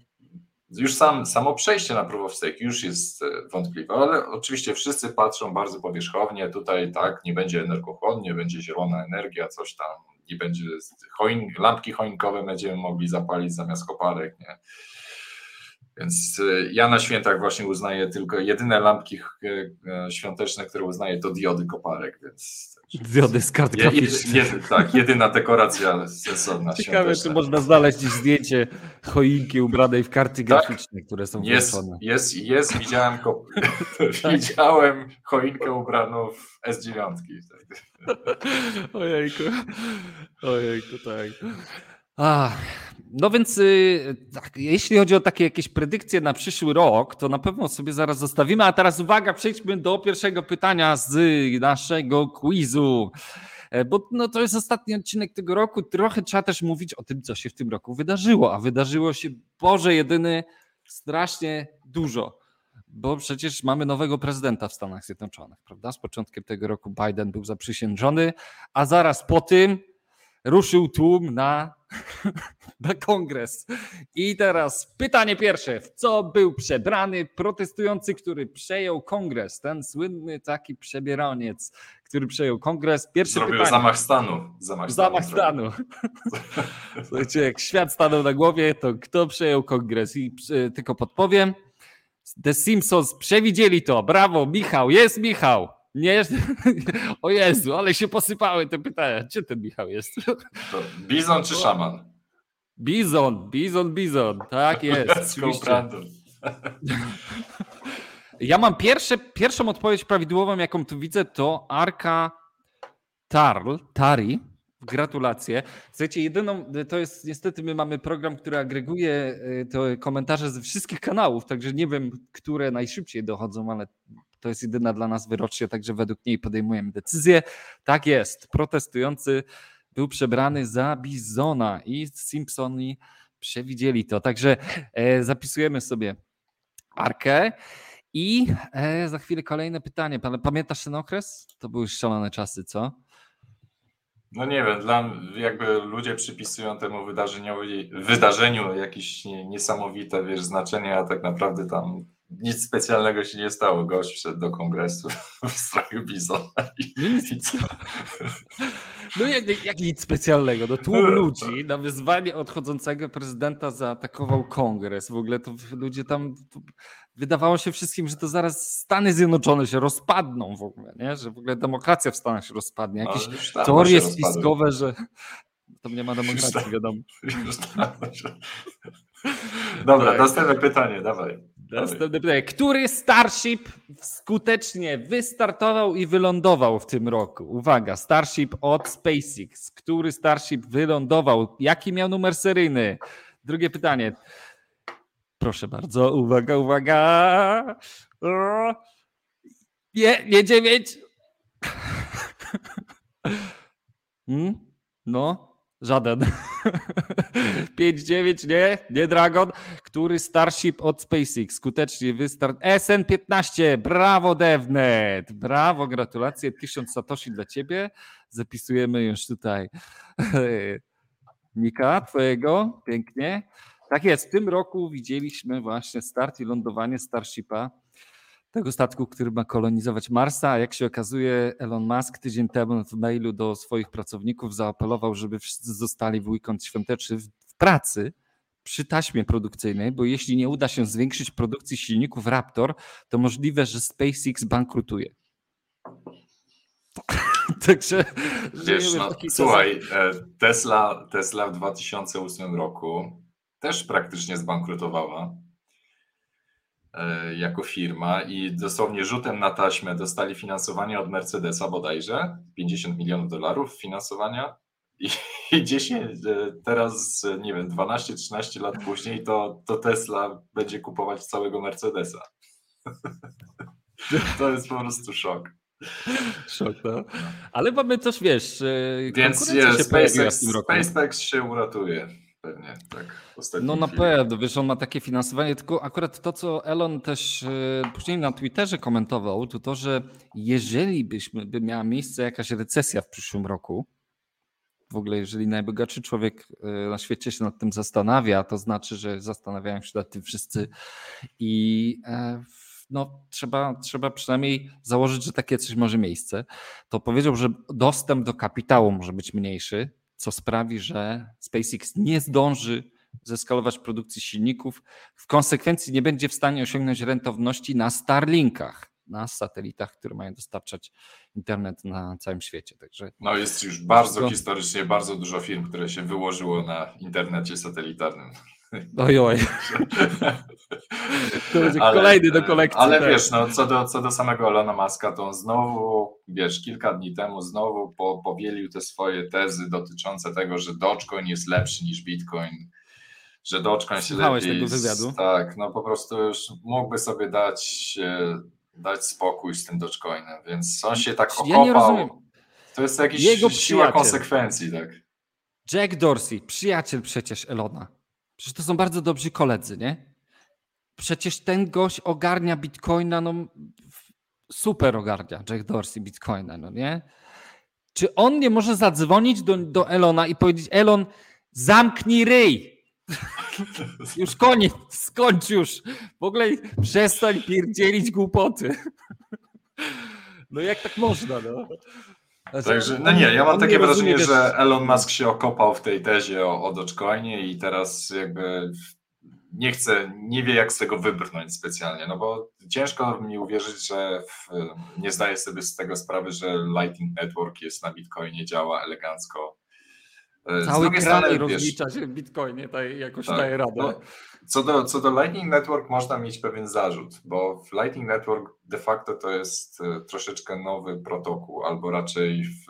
już sam, samo przejście na proof of stake już jest e, wątpliwe, ale oczywiście wszyscy patrzą bardzo powierzchownie, tutaj tak, nie będzie energochłonnie, będzie zielona energia, coś tam, nie będzie lampki choinkowe będziemy mogli zapalić zamiast koparek, nie? Więc y, ja na świętach właśnie uznaję tylko jedyne lampki e, świąteczne, które uznaję, to diody koparek, więc. Diody z kart graficznych. Je, je, tak, jedyna dekoracja sensowna. Ciekawe, czy można znaleźć zdjęcie choinki ubranej w karty tak? graficzne, które są jest, włączone. Jest, jest, widziałem, ko... [laughs] tak. widziałem choinkę ubraną w S9. [laughs] Ojejku, ojejku, tak. Ach, no więc y, tak, jeśli chodzi o takie jakieś predykcje na przyszły rok, to na pewno sobie zaraz zostawimy. A teraz uwaga, przejdźmy do pierwszego pytania z naszego quizu. E, bo no, to jest ostatni odcinek tego roku. Trochę trzeba też mówić o tym, co się w tym roku wydarzyło. A wydarzyło się, Boże, jedyny strasznie dużo. Bo przecież mamy nowego prezydenta w Stanach Zjednoczonych, prawda? Z początkiem tego roku Biden był zaprzysiężony, a zaraz po tym ruszył tłum na, [laughs] na kongres. I teraz pytanie pierwsze. W co był przebrany protestujący, który przejął kongres? Ten słynny taki przebieraniec, który przejął kongres. Pierwsze Zrobił pytanie. zamach stanu. Zamach, zamach stanu. [laughs] Słuchajcie, jak świat stanął na głowie, to kto przejął kongres? I tylko podpowiem. The Simpsons przewidzieli to. Brawo, Michał. Jest Michał. Nie, [laughs] o Jezu, ale się posypały te pytania. Gdzie ten Michał jest? To bizon czy szaman? Bizon, bizon, bizon. Tak [laughs] jest. Ja mam pierwsze, pierwszą odpowiedź prawidłową, jaką tu widzę, to Arka Tarl, Tari. Gratulacje. Słuchajcie, jedyną, to jest niestety my mamy program, który agreguje y, te komentarze ze wszystkich kanałów, także nie wiem, które najszybciej dochodzą, ale to jest jedyna dla nas wyrocznia, także według niej podejmujemy decyzję. Tak jest, protestujący był przebrany za bizona i Simpsoni przewidzieli to. Także e, zapisujemy sobie Arkę. I e, za chwilę kolejne pytanie. Pamiętasz ten okres? To były szalone czasy, co? No nie wiem, dla, jakby ludzie przypisują temu wydarzeniu, wydarzeniu jakieś niesamowite wiesz, znaczenie, a tak naprawdę tam nic specjalnego się nie stało. Gość wszedł do kongresu [laughs] w stroju bizona i, i co? No jak, jak, nic specjalnego. No tłum ludzi na wyzwanie odchodzącego prezydenta zaatakował kongres. W ogóle to ludzie tam wydawało się wszystkim, że to zaraz Stany Zjednoczone się rozpadną w ogóle, nie? że w ogóle demokracja w Stanach się rozpadnie. Jakieś no, teorie spiskowe, że tam nie ma demokracji, wiadomo. [laughs] [laughs] Dobra, tak. następne pytanie, dawaj. Następne pytanie. Który Starship skutecznie wystartował i wylądował w tym roku? Uwaga, Starship od SpaceX. Który Starship wylądował? Jaki miał numer seryjny? Drugie pytanie. Proszę bardzo, uwaga, uwaga. Nie, nie dziewięć. [laughs] Hmm? No, żaden. [laughs] 5-9, nie, nie Dragon. Który Starship od SpaceX skutecznie wystart. SN15, brawo DevNet, brawo, gratulacje, 1000 Satoshi dla ciebie. Zapisujemy już tutaj [laughs] Nika, twojego, pięknie. Tak jest, w tym roku widzieliśmy właśnie start i lądowanie Starshipa, tego statku, który ma kolonizować Marsa, a jak się okazuje Elon Musk tydzień temu w mailu do swoich pracowników zaapelował, żeby wszyscy zostali w weekend świąteczny w pracy przy taśmie produkcyjnej, bo jeśli nie uda się zwiększyć produkcji silników Raptor, to możliwe, że SpaceX bankrutuje. [laughs] Także Wiesz, no, słuchaj, e, Tesla, Tesla w 2008 roku też praktycznie zbankrutowała jako firma i dosłownie rzutem na taśmę dostali finansowanie od Mercedesa bodajże, 50 milionów dolarów finansowania i, [laughs] i 10, e, teraz nie wiem, 12-13 lat później to, to Tesla będzie kupować całego Mercedesa. [laughs] To jest po prostu szok. Szok, no. Ale mamy też, wiesz, Więc jest, SpaceX, SpaceX się uratuje pewnie, tak. No na pewno, wiesz, on ma takie finansowanie, tylko akurat to, co Elon też e, później na Twitterze komentował, to to, że jeżeli byśmy, by miała miejsce jakaś recesja w przyszłym roku, w ogóle jeżeli najbogatszy człowiek e, na świecie się nad tym zastanawia, to znaczy, że zastanawiają się nad tym wszyscy i e, no, trzeba, trzeba przynajmniej założyć, że takie coś może miejsce, to powiedział, że dostęp do kapitału może być mniejszy, co sprawi, że SpaceX nie zdąży zeskalować produkcji silników. W konsekwencji nie będzie w stanie osiągnąć rentowności na Starlinkach, na satelitach, które mają dostarczać internet na całym świecie. Także no jest już bardzo to... historycznie bardzo dużo firm, które się wyłożyło na internecie satelitarnym. Oj, oj. [laughs] To będzie ale, kolejny do kolekcji. Ale tak. wiesz, no, co, do, co do samego Elona Muska, to on znowu, wiesz, kilka dni temu znowu po, powielił te swoje tezy dotyczące tego, że Dogecoin jest lepszy niż Bitcoin, że Dogecoin się Słuchałeś lepiej... tego wywiadu? Tak, no po prostu już mógłby sobie dać, e, dać spokój z tym Dogecoinem, więc on się tak okopał. Ja nie rozumiem. To jest jakaś Jego siła konsekwencji, tak. Jack Dorsey, przyjaciel przecież Elona. Przecież to są bardzo dobrzy koledzy, nie? Przecież ten gość ogarnia bitcoina, no super ogarnia Jack Dorsey bitcoina, no nie? Czy on nie może zadzwonić do, do Elona i powiedzieć, Elon, zamknij ryj. [laughs] już koniec, skończ już. W ogóle przestań pierdzielić głupoty. no jak tak można, no? Także, no nie, ja mam takie wrażenie, że Elon Musk się okopał w tej tezie o, o Dogecoinie i teraz jakby nie chce, nie wie jak z tego wybrnąć specjalnie, no bo ciężko mi uwierzyć, że w, nie zdaje sobie z tego sprawy, że Lightning Network jest na Bitcoinie, działa elegancko. E, Cały kraj rozlicza się w Bitcoinie, tak, jakoś tak, daje radę. No, co do, co do Lightning Network można mieć pewien zarzut, bo w Lightning Network de facto to jest e, troszeczkę nowy protokół, albo raczej, w,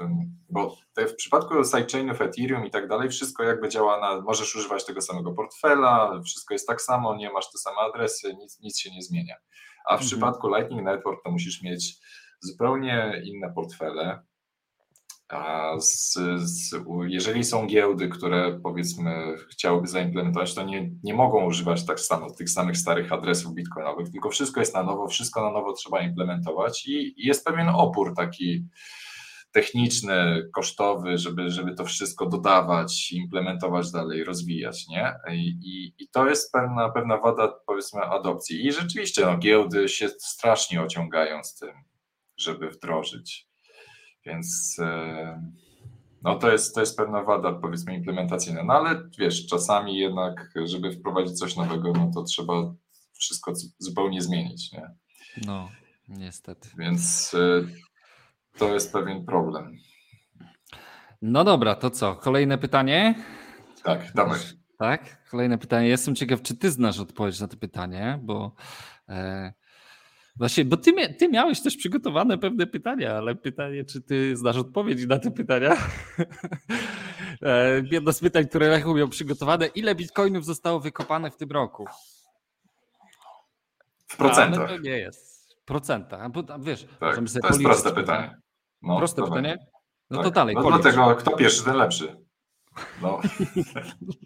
bo w przypadku sidechainów Ethereum i tak dalej, wszystko jakby działa na, możesz używać tego samego portfela, wszystko jest tak samo, nie masz te same adresy, nic, nic się nie zmienia. A w mhm. przypadku Lightning Network to musisz mieć zupełnie inne portfele, z, z, jeżeli są giełdy, które powiedzmy chciałyby zaimplementować, to nie, nie mogą używać tak samo tych samych starych adresów bitcoinowych, tylko wszystko jest na nowo, wszystko na nowo trzeba implementować i, i jest pewien opór taki techniczny, kosztowy, żeby, żeby to wszystko dodawać, implementować dalej, rozwijać, nie? I, i, i to jest pewna, pewna wada, powiedzmy, adopcji. I rzeczywiście no, giełdy się strasznie ociągają z tym, żeby wdrożyć. Więc e, no to jest, to jest pewna wada, powiedzmy, implementacyjna. No ale wiesz, czasami jednak, żeby wprowadzić coś nowego, no to trzeba wszystko zupełnie zmienić, nie? No, niestety. Więc e, to jest pewien problem. No dobra, to co? Kolejne pytanie? Tak, dawaj. Tak, kolejne pytanie. Jestem ciekaw, czy ty znasz odpowiedź na to pytanie, bo e, właśnie, bo ty, ty miałeś też przygotowane pewne pytania, ale pytanie, czy ty znasz odpowiedź na te pytania? [laughs] e, jedno z pytań, które Lechu miał przygotowane. Ile bitcoinów zostało wykopane w tym roku? W procentach. Ale to nie jest. W procentach. Bo, wiesz, tak, to jest proste pytanie. No, Proste pytanie? No tak. to dalej. No dlatego kto pierwszy, ten lepszy. No.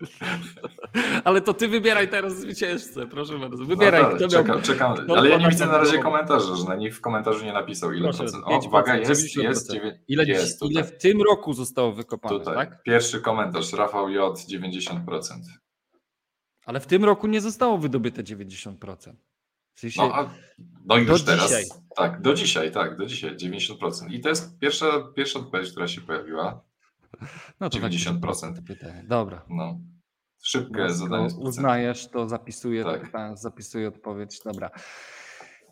[laughs] Ale to ty wybieraj teraz zwycięzcę, proszę bardzo. Wybieraj. No kto czekam, miał... czekam. Ale ja nie widzę na razie komentarza, że na nich w komentarzu nie napisał ile proszę, procent. O, uwaga, jest, jest, ile, jest ile w tym roku zostało wykopane, tutaj. tak? Pierwszy komentarz, Rafał J, 90%. Ale w tym roku nie zostało wydobyte 90%. W sensie no, a, no już teraz. Dzisiaj. Tak, do dzisiaj, tak, do dzisiaj 90%. I to jest pierwsza, pierwsza odpowiedź, która się pojawiła. No to 90%. Tak pytanie. Dobra. No. Szybkie no, zadanie. Uznajesz, to zapisuję, tak. to, zapisuję odpowiedź. Dobra.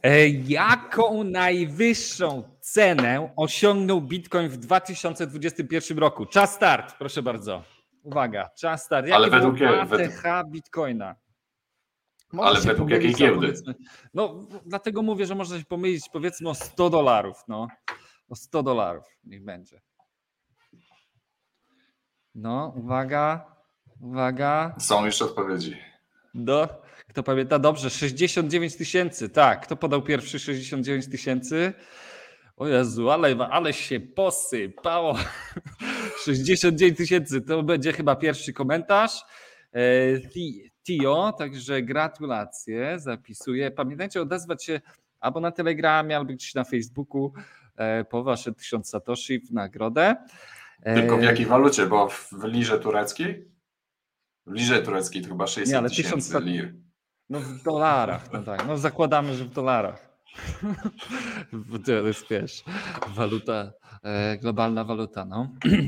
E, jaką najwyższą cenę osiągnął Bitcoin w 2021 roku? Czas start, proszę bardzo. Uwaga, czas start. Jakie Ale według, według... Bitcoina? Ale według jakiej giełdy? No, dlatego mówię, że można się pomylić powiedzmy o 100 dolarów. No. O 100 dolarów niech będzie. No, uwaga, uwaga. Są jeszcze odpowiedzi. Do, kto pamięta? Dobrze, 69 tysięcy. Tak, kto podał pierwszy 69 tysięcy? O Jezu, ale, ale się posypało. [laughs] 69 tysięcy, to będzie chyba pierwszy komentarz. E, Tio, także gratulacje, zapisuję. Pamiętajcie odezwać się albo na Telegramie, albo gdzieś na Facebooku e, po wasze 1000 satoshi w nagrodę. E, Tylko w jakiej walucie? Bo w lirze tureckiej? W lirze tureckiej to chyba 600 tysięcy lir. No w dolarach, no tak. No zakładamy, że w dolarach. [laughs] To jest wiesz, waluta, e, globalna waluta, no. [clears throat]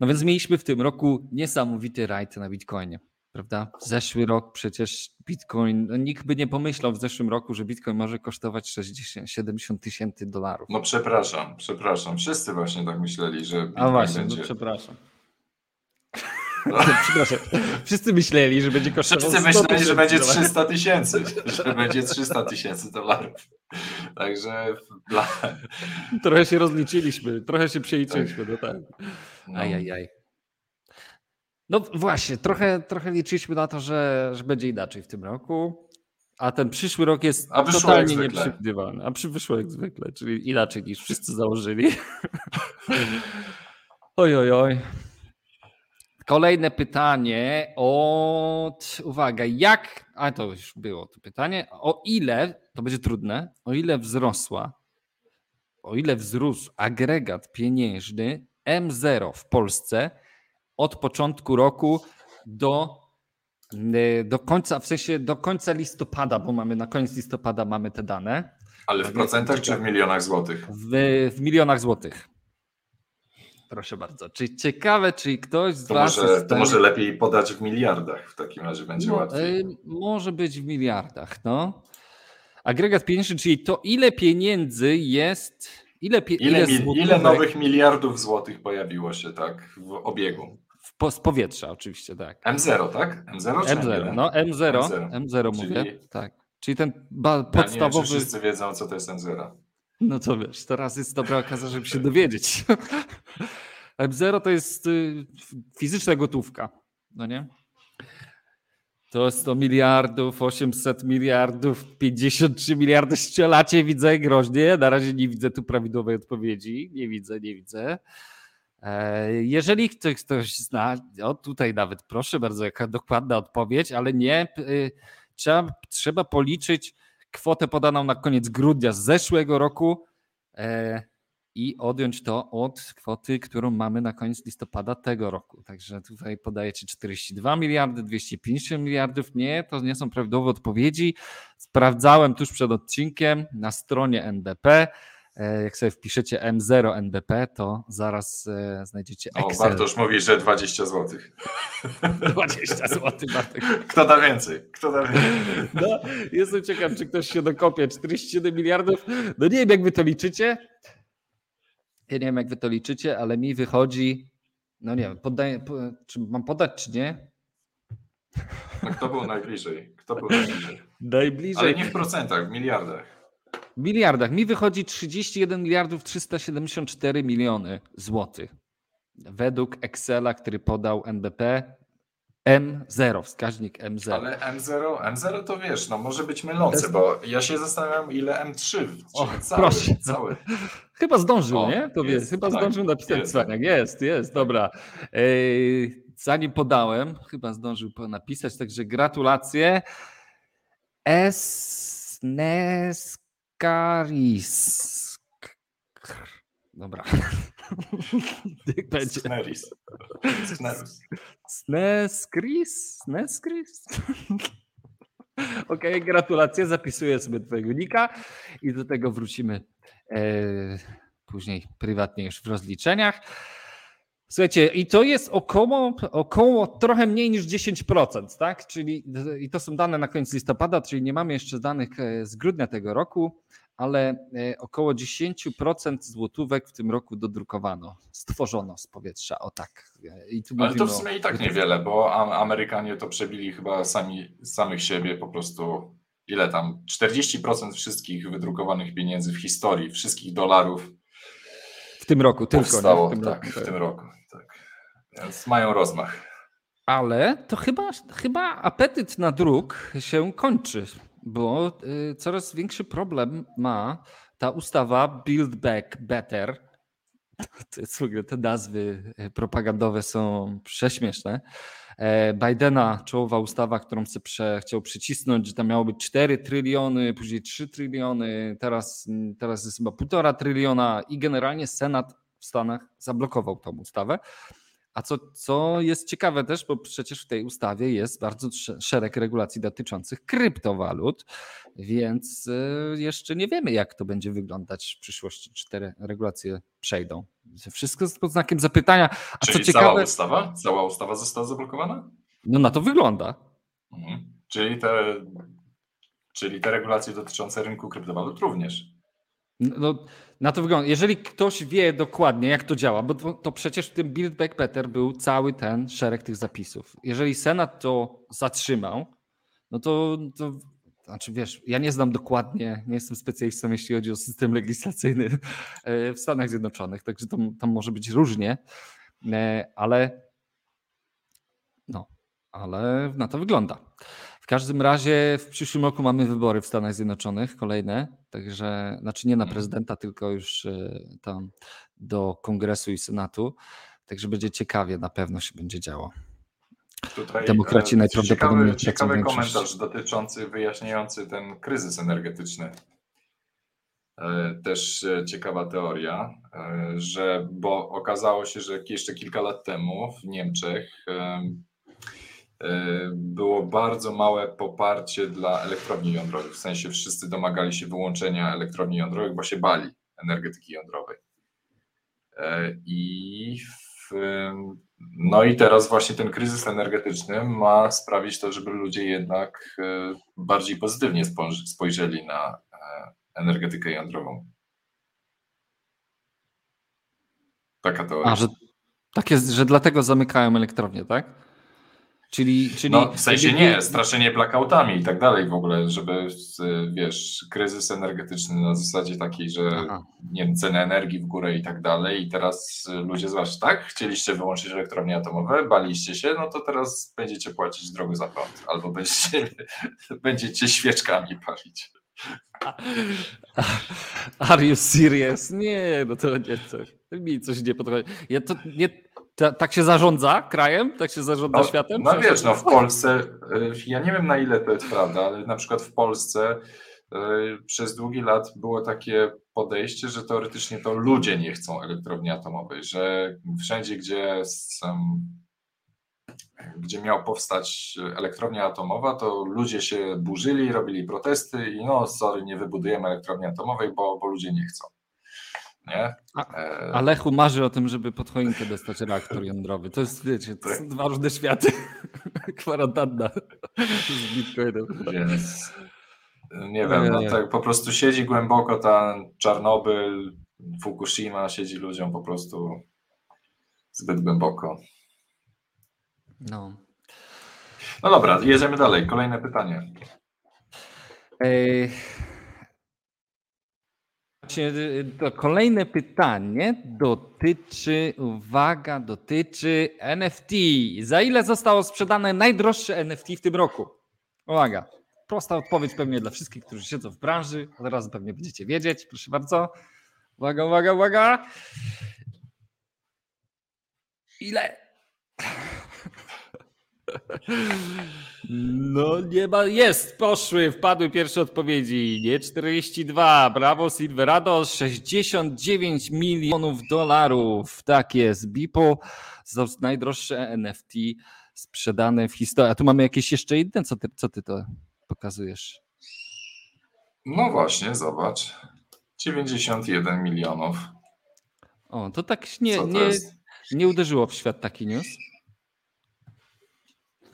No więc mieliśmy w tym roku niesamowity rajd na Bitcoinie prawda? Zeszły rok przecież Bitcoin, no nikt by nie pomyślał w zeszłym roku, że Bitcoin może kosztować 60, 70 tysięcy dolarów. No przepraszam, przepraszam. Wszyscy właśnie tak myśleli, że Bitcoin A właśnie, no będzie... no przepraszam. No. [laughs] Przepraszam. Wszyscy myśleli, że będzie kosztował Wszyscy myśleli, że będzie 300 tysięcy, że będzie 300 tysięcy dolarów. Także dla... trochę się rozliczyliśmy, trochę się przeliczyliśmy, no tak. No. Ajajaj. No właśnie, trochę, trochę liczyliśmy na to, że, że będzie inaczej w tym roku, a ten przyszły rok jest totalnie nieprzewidywalny. A przy wyszło jak zwykle, czyli inaczej niż wszyscy założyli. [laughs] oj, oj, oj. Kolejne pytanie od, uwaga, jak, a to już było to pytanie, o ile, to będzie trudne, o ile wzrosła, o ile wzrósł agregat pieniężny M0 w Polsce od początku roku do, y, do końca, w sensie do końca listopada, bo mamy na koniec listopada mamy te dane. Ale w procentach czy w milionach złotych? W, w milionach złotych. Proszę bardzo. Czy ciekawe, czy ktoś z to Was. Może, to może lepiej podać w miliardach, w takim razie będzie no, łatwiej. Y, może być w miliardach, no. Agregat pieniężny, czyli to, ile pieniędzy jest. Ile, pie, ile, ile, ile nowych miliardów złotych pojawiło się tak w obiegu? Po, z powietrza oczywiście, tak. M0, tak? M0 czy M0? No M0, M0, M0 mówię, Czyli... tak. Czyli ten ba, podstawowy... Ja nie wiem, wszyscy wiedzą, co to jest M0. No to wiesz, teraz jest dobra okazja, żeby się dowiedzieć. [laughs] M0 to jest y, fizyczna gotówka, no nie? To 100 miliardów, 800 miliardów, 53 miliardy strzelacie, widzę groźnie. Na razie nie widzę tu prawidłowej odpowiedzi. Nie widzę, nie widzę. E, jeżeli ktoś, ktoś zna, o tutaj nawet proszę bardzo, jaka dokładna odpowiedź, ale nie, y, trzeba, trzeba policzyć kwotę podaną na koniec grudnia z zeszłego roku. E, i odjąć to od kwoty, którą mamy na koniec listopada tego roku. Także tutaj podajecie 42 miliardy, 250 miliardów. Nie, to nie są prawidłowe odpowiedzi. Sprawdzałem tuż przed odcinkiem na stronie NBP. E, jak sobie wpiszecie M0 NBP, to zaraz e, znajdziecie Excel. O, Bartosz mówi, że 20 zł. 20 zł, Bartek. Kto da więcej? Kto da więcej? No, jestem ciekaw, czy ktoś się dokopie. 47 miliardów. No nie wiem, jak wy to liczycie. Ja nie wiem, jak wy to liczycie, ale mi wychodzi, no nie wiem, poddaję, czy mam podać, czy nie? No kto był najbliżej? Kto był najbliżej? Najbliżej. Ale nie w procentach, w miliardach. W miliardach. Mi wychodzi 31 miliardów 374 miliony złotych. Według Excela, który podał NBP, M0, wskaźnik M0. Ale M0, M0 to wiesz, no może być mylące, bo ja się zastanawiam, ile M3, o, cały, proszę. Cały. Chyba zdążył, o, nie? To jest, chyba tak, zdążył napisać jest. Cwaniak. Jest, jest, dobra. Ej, zanim podałem, chyba zdążył napisać, także gratulacje. Esneskaris. Dobra. Niech [laughs] będzie. Sneris. Snerus. Sneskris? Sneskris? Okej, okay, gratulacje. Zapisuję sobie twojego nika i do tego wrócimy e, później prywatnie już w rozliczeniach. Słuchajcie, i to jest około, około trochę mniej niż 10%, tak? Czyli i to są dane na koniec listopada, czyli nie mamy jeszcze danych e, z grudnia tego roku ale e, około 10% złotówek w tym roku dodrukowano, stworzono z powietrza, o tak. I tu ale to w sumie i tak niewiele, bo Amerykanie to przebili chyba sami samych siebie po prostu ile tam 40% wszystkich wydrukowanych pieniędzy w historii, wszystkich dolarów w tym roku powstało, tylko. W tym tak, roku, w tym roku. Więc mają rozmach. Ale to chyba, chyba apetyt na druk się kończy bo y, coraz większy problem ma ta ustawa Build Back Better. [laughs] To jest w ogóle te nazwy y, propagandowe są prześmieszne. E, Bidena, czołowa ustawa, którą chce prze, chciał przycisnąć, że tam miało być 4 tryliony, później 3 tryliony, teraz, teraz jest chyba 1,5 tryliona i generalnie Senat w Stanach zablokował tą ustawę. A co, co jest ciekawe też, bo przecież w tej ustawie jest bardzo szereg regulacji dotyczących kryptowalut, więc y, jeszcze nie wiemy, jak to będzie wyglądać w przyszłości, czy te regulacje przejdą. Wszystko jest pod znakiem zapytania. A Czyli co ciekawe, cała ustawa? Cała ustawa została zablokowana? No na to wygląda. Mhm. Czyli, te, czyli te regulacje dotyczące rynku kryptowalut również. No, na to wygląda. Jeżeli ktoś wie dokładnie, jak to działa, bo to, to, przecież w tym Build Back Better był cały ten szereg tych zapisów. Jeżeli Senat to zatrzymał, no to, to znaczy wiesz, ja nie znam dokładnie, nie jestem specjalistą, jeśli chodzi o system legislacyjny e, w Stanach Zjednoczonych, także tam, tam może być różnie, e, ale no, ale na to wygląda każdym razie w przyszłym roku mamy wybory w Stanach Zjednoczonych, kolejne, także, znaczy nie na mhm. prezydenta, tylko już e, tam do kongresu i senatu, także będzie ciekawie, na pewno się będzie działo. Tutaj Demokraci e, najprawdopodobniej ciekawy, ciekawy komentarz dotyczący, wyjaśniający ten kryzys energetyczny. E, też ciekawa teoria, że bo okazało się, że jeszcze kilka lat temu w Niemczech było bardzo małe poparcie dla elektrowni jądrowych. W sensie wszyscy domagali się wyłączenia elektrowni jądrowych, bo się bali energetyki jądrowej. E, I w, no i teraz właśnie ten kryzys energetyczny ma sprawić to, żeby ludzie jednak e, bardziej pozytywnie spojrzeli na energetykę jądrową. Taka teoria. A, że tak jest, że dlatego zamykają elektrownię, tak? Czyli, czyli no, w sensie nie, straszenie blackoutami i tak dalej w ogóle, żeby, wiesz, kryzys energetyczny na zasadzie takiej, że Aha. nie wiem, ceny energii w górę i tak dalej i teraz ludzie zwłaszcza tak, chcieliście wyłączyć elektrownie atomowe, baliście się, no to teraz będziecie płacić drogo za prąd albo będziecie, [laughs] będziecie świeczkami palić. Are you serious? Nie, no to nie coś. Mi coś nie podchodzi. Ja to nie, ta, tak się zarządza krajem? Tak się zarządza no, światem? No wiesz, no w Polsce, y, ja nie wiem na ile to jest prawda, ale na przykład w Polsce przez długi lat było takie podejście, że teoretycznie to ludzie nie chcą elektrowni atomowej, że wszędzie, gdzie gdzie miał powstać elektrownia atomowa, to ludzie się burzyli, robili protesty i no sorry, nie wybudujemy elektrowni atomowej, bo, bo ludzie nie chcą. Nie? A, e, a Lechu marzy o tym, żeby pod choinkę dostać reaktor jądrowy. To jest, wiecie, to są dwa różne światy. [laughs] Kwarantanna z Bitcoinem. Więc nie wiem, no tak po prostu siedzi głęboko ten Czarnobyl, Fukushima, siedzi ludziom po prostu zbyt głęboko. No. No dobra, jedziemy dalej. Kolejne pytanie. To kolejne pytanie dotyczy, uwaga, dotyczy NFT. Za ile zostało sprzedane najdroższe NFT w tym roku? Uwaga, prosta odpowiedź pewnie dla wszystkich, którzy siedzą w branży. Od razu pewnie będziecie wiedzieć. Proszę bardzo. Uwaga, uwaga, uwaga. Ile? No nie ma, jest, poszły, wpadły pierwsze odpowiedzi. Nie 42, brawo Silverado, 69 milionów dolarów. Tak jest, Bipo, najdroższe NFT sprzedane w historii. A tu mamy jakieś jeszcze inne, co ty, co ty to pokazujesz? No właśnie, zobacz. 91 milionów. O, to tak nie, nie, nie uderzyło w świat taki news.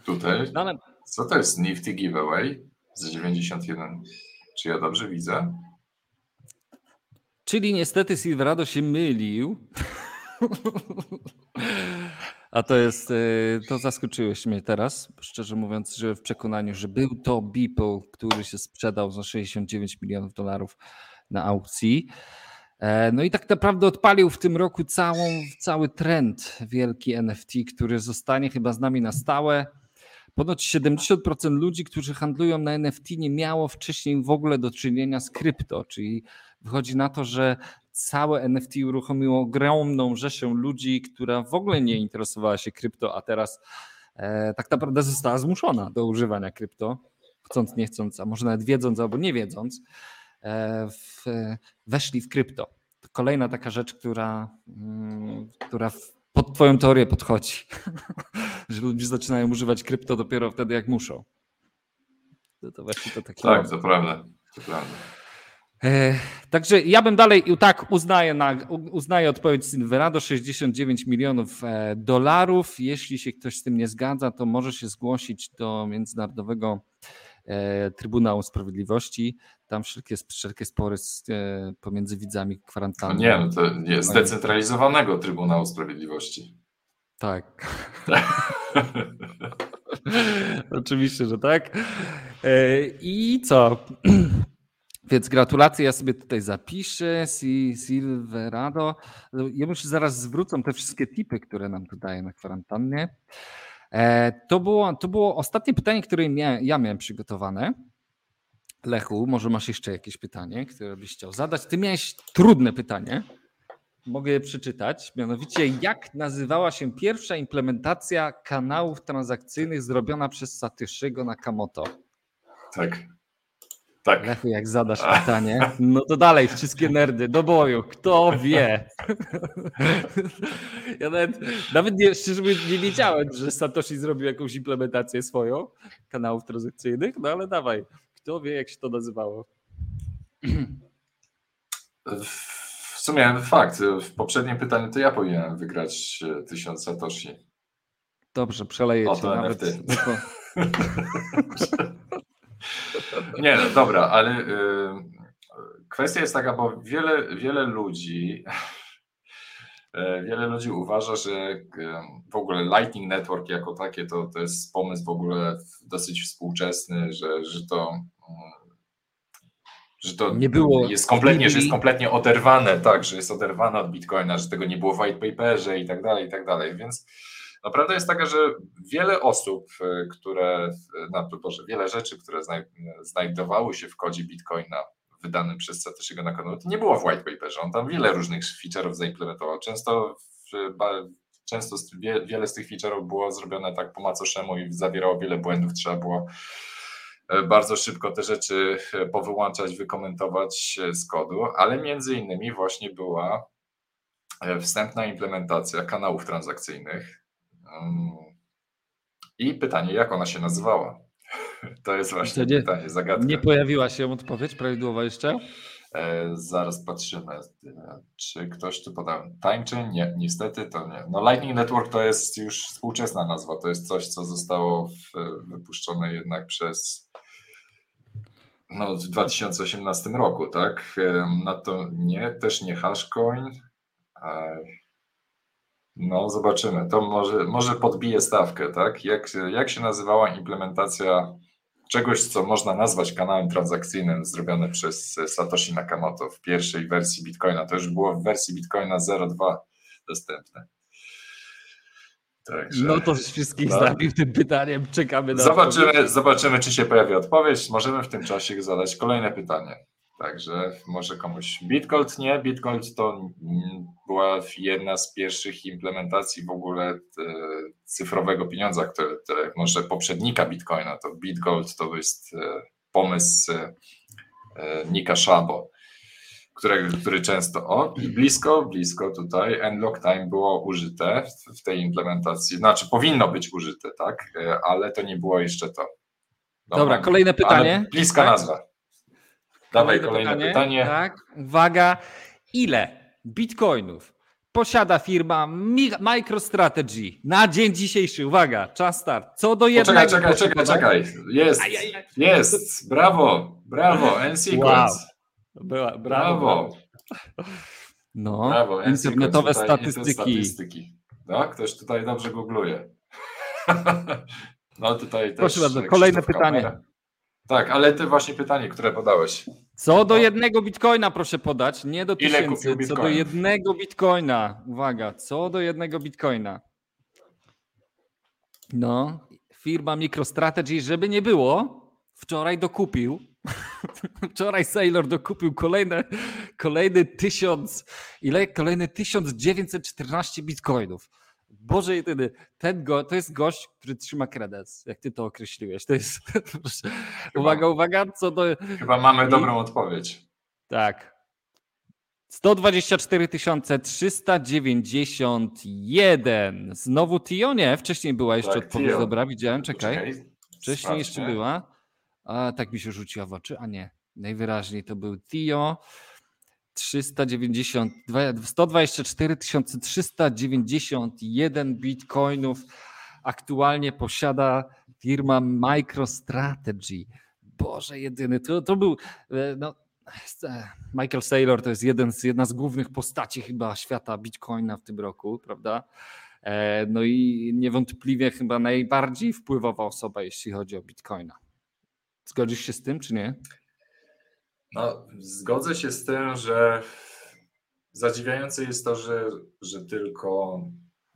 Tutaj. No ale... Co to jest Nifty Giveaway z 91? Czy ja dobrze widzę? Czyli niestety Silverado się mylił. A to jest, e, to zaskoczyłeś mnie teraz, szczerze mówiąc, że w przekonaniu, że był to Beeple, który się sprzedał za 69 milionów dolarów na aukcji. E, no i tak naprawdę odpalił w tym roku całą, cały trend wielki NFT, który zostanie chyba z nami na stałe. Ponoć 70% ludzi, którzy handlują na NFT, nie miało wcześniej w ogóle do czynienia z krypto, czyli wychodzi na to, że całe NFT uruchomiło ogromną rzeszę ludzi, która w ogóle nie interesowała się krypto, a teraz e, tak naprawdę została zmuszona do używania krypto, chcąc, nie chcąc, a może nawet wiedząc albo nie wiedząc, e, w, weszli w krypto. To kolejna taka rzecz, która, mm, która pod Twoją teorię podchodzi, [laughs] że ludzie zaczynają używać krypto dopiero wtedy, jak muszą. To, to właśnie to takie. Tak, to prawda. To prawda. E, także ja bym dalej, tak, uznaję, na, uznaję odpowiedź Silverado, 69 milionów e, dolarów. Jeśli się ktoś z tym nie zgadza, to może się zgłosić do Międzynarodowego e, Trybunału Sprawiedliwości. Tam wszelkie, wszelkie spory z, e, pomiędzy widzami kwarantanny. No nie, no to nie, zdecentralizowanego Trybunału Sprawiedliwości. Tak. [laughs] Oczywiście, że tak. E, I co? [clears throat] Więc gratulacje, ja sobie tutaj zapiszę. Silverado. Ja już zaraz zwrócą te wszystkie tipy, które nam tu daje na kwarantannie. E, to było, to było ostatnie pytanie, które ja miałem przygotowane. Lechu, może masz jeszcze jakieś pytanie, które byś chciał zadać? Ty miałeś trudne pytanie. Mogę je przeczytać. Mianowicie, jak nazywała się pierwsza implementacja kanałów transakcyjnych zrobiona przez Satyshiego Nakamoto? Tak. Tak. Lechu, jak zadasz pytanie, no to dalej, wszystkie nerdy, do boju, kto wie. [laughs] Ja nawet, nawet nie, szczerze mówiąc nie wiedziałem, że Satoshi zrobił jakąś implementację swoją kanałów transakcyjnych, no ale dawaj. Kto wie, jak się to nazywało? W sumie fakt. W poprzednim pytaniu to ja powinienem wygrać e, tysiąc Satoshi. Dobrze, przeleję cię nawet. [laughs] [laughs] Nie, no dobra, ale y, kwestia jest taka, bo wiele, wiele ludzi e, wiele ludzi uważa, że w ogóle Lightning Network jako takie to, to jest pomysł w ogóle dosyć współczesny, że, że to że to nie było, jest kompletnie, że jest kompletnie oderwane, tak, że jest oderwane od Bitcoina, że tego nie było w white paperze i tak dalej, i tak dalej, więc no, prawda jest taka, że wiele osób, e, które, no Boże, wiele rzeczy, które znajdowały się w kodzie Bitcoina wydanym przez Satoshi'ego Nakamoto, nie było w white paperze, on tam wiele różnych feature'ów zaimplementował, często często wiele z tych feature'ów było zrobione tak po macoszemu i zawierało wiele błędów, trzeba było bardzo szybko te rzeczy powyłączać, wykomentować z kodu, ale między innymi właśnie była wstępna implementacja kanałów transakcyjnych. Mm. I pytanie, jak ona się nazywała? [laughs] To jest właśnie nie, pytanie, zagadka. Nie pojawiła się odpowiedź prawidłowa jeszcze? E, zaraz patrzymy, e, czy ktoś tu podał. Timechain? Nie, niestety to nie. No Lightning Network to jest już współczesna nazwa, to jest coś, co zostało wypuszczone jednak przez no, w 2018 roku, tak? E, no to nie, też nie Hashcoin. No, zobaczymy. To może, może podbije stawkę, tak? Jak, jak się nazywała implementacja czegoś, co można nazwać kanałem transakcyjnym zrobione przez Satoshi Nakamoto w pierwszej wersji Bitcoina. To już było w wersji Bitcoina 0.2 dostępne. Także, no to wszystkich no. zabił tym pytaniem. Czekamy na zobaczymy, zobaczymy, czy się pojawi odpowiedź. Możemy w tym czasie zadać kolejne pytanie. Także może komuś Bitgold nie. Bitgold to była jedna z pierwszych implementacji w ogóle e, cyfrowego pieniądza, które, które może poprzednika Bitcoina. To Bitgold to jest e, pomysł e, Nika Szabo, który, który często, o blisko, blisko tutaj, Nlock Time było użyte w tej implementacji, znaczy powinno być użyte, tak, ale to nie było jeszcze to. Dobra, Dobra kolejne pytanie. bliska tak? nazwa. Dawaj kolejne, pytanie. pytanie. Tak, uwaga. Ile bitcoinów posiada firma MicroStrategy na dzień dzisiejszy? Uwaga, czas start. Co do jednego. Czekaj, czekaj, czekaj, czekaj. Jest, jest. Brawo, brawo. N-Sequence. Wow. Była, brawo. No, brawo. internetowe statystyki. statystyki. No, ktoś tutaj dobrze googluje. [laughs] No tutaj Proszę bardzo, kolejne pytanie. Tak, ale ty właśnie pytanie, które podałeś. Co do jednego bitcoina proszę podać, nie do tysięcy, co do jednego bitcoina. Uwaga, co do jednego bitcoina. No, firma MicroStrategy, żeby nie było, wczoraj dokupił, [laughs] wczoraj Sailor dokupił kolejne, kolejny tysiąc, ile? Kolejny 1914 bitcoinów. Boże jedyny, ten go, to jest gość, który trzyma kredens, jak ty to określiłeś. To jest, [laughs] chyba, uwaga, uwaga, co do... Chyba mamy dobrą odpowiedź. Tak. 124 391. Znowu Tio? Nie, wcześniej była jeszcze tak, odpowiedź. Dobra, widziałem, czekaj. Wcześniej jeszcze była. A tak mi się rzuciła w oczy, a nie. Najwyraźniej to był Tio. 390, 124 391 bitcoinów aktualnie posiada firma MicroStrategy. Boże jedyny, to, to był e, no, e, Michael Saylor to jest jeden z, jedna z głównych postaci chyba świata bitcoina w tym roku, prawda? E, no i niewątpliwie chyba najbardziej wpływowa osoba, jeśli chodzi o bitcoina. Zgodzisz się z tym, czy nie? No, zgodzę się z tym, że zadziwiające jest to, że, że tylko,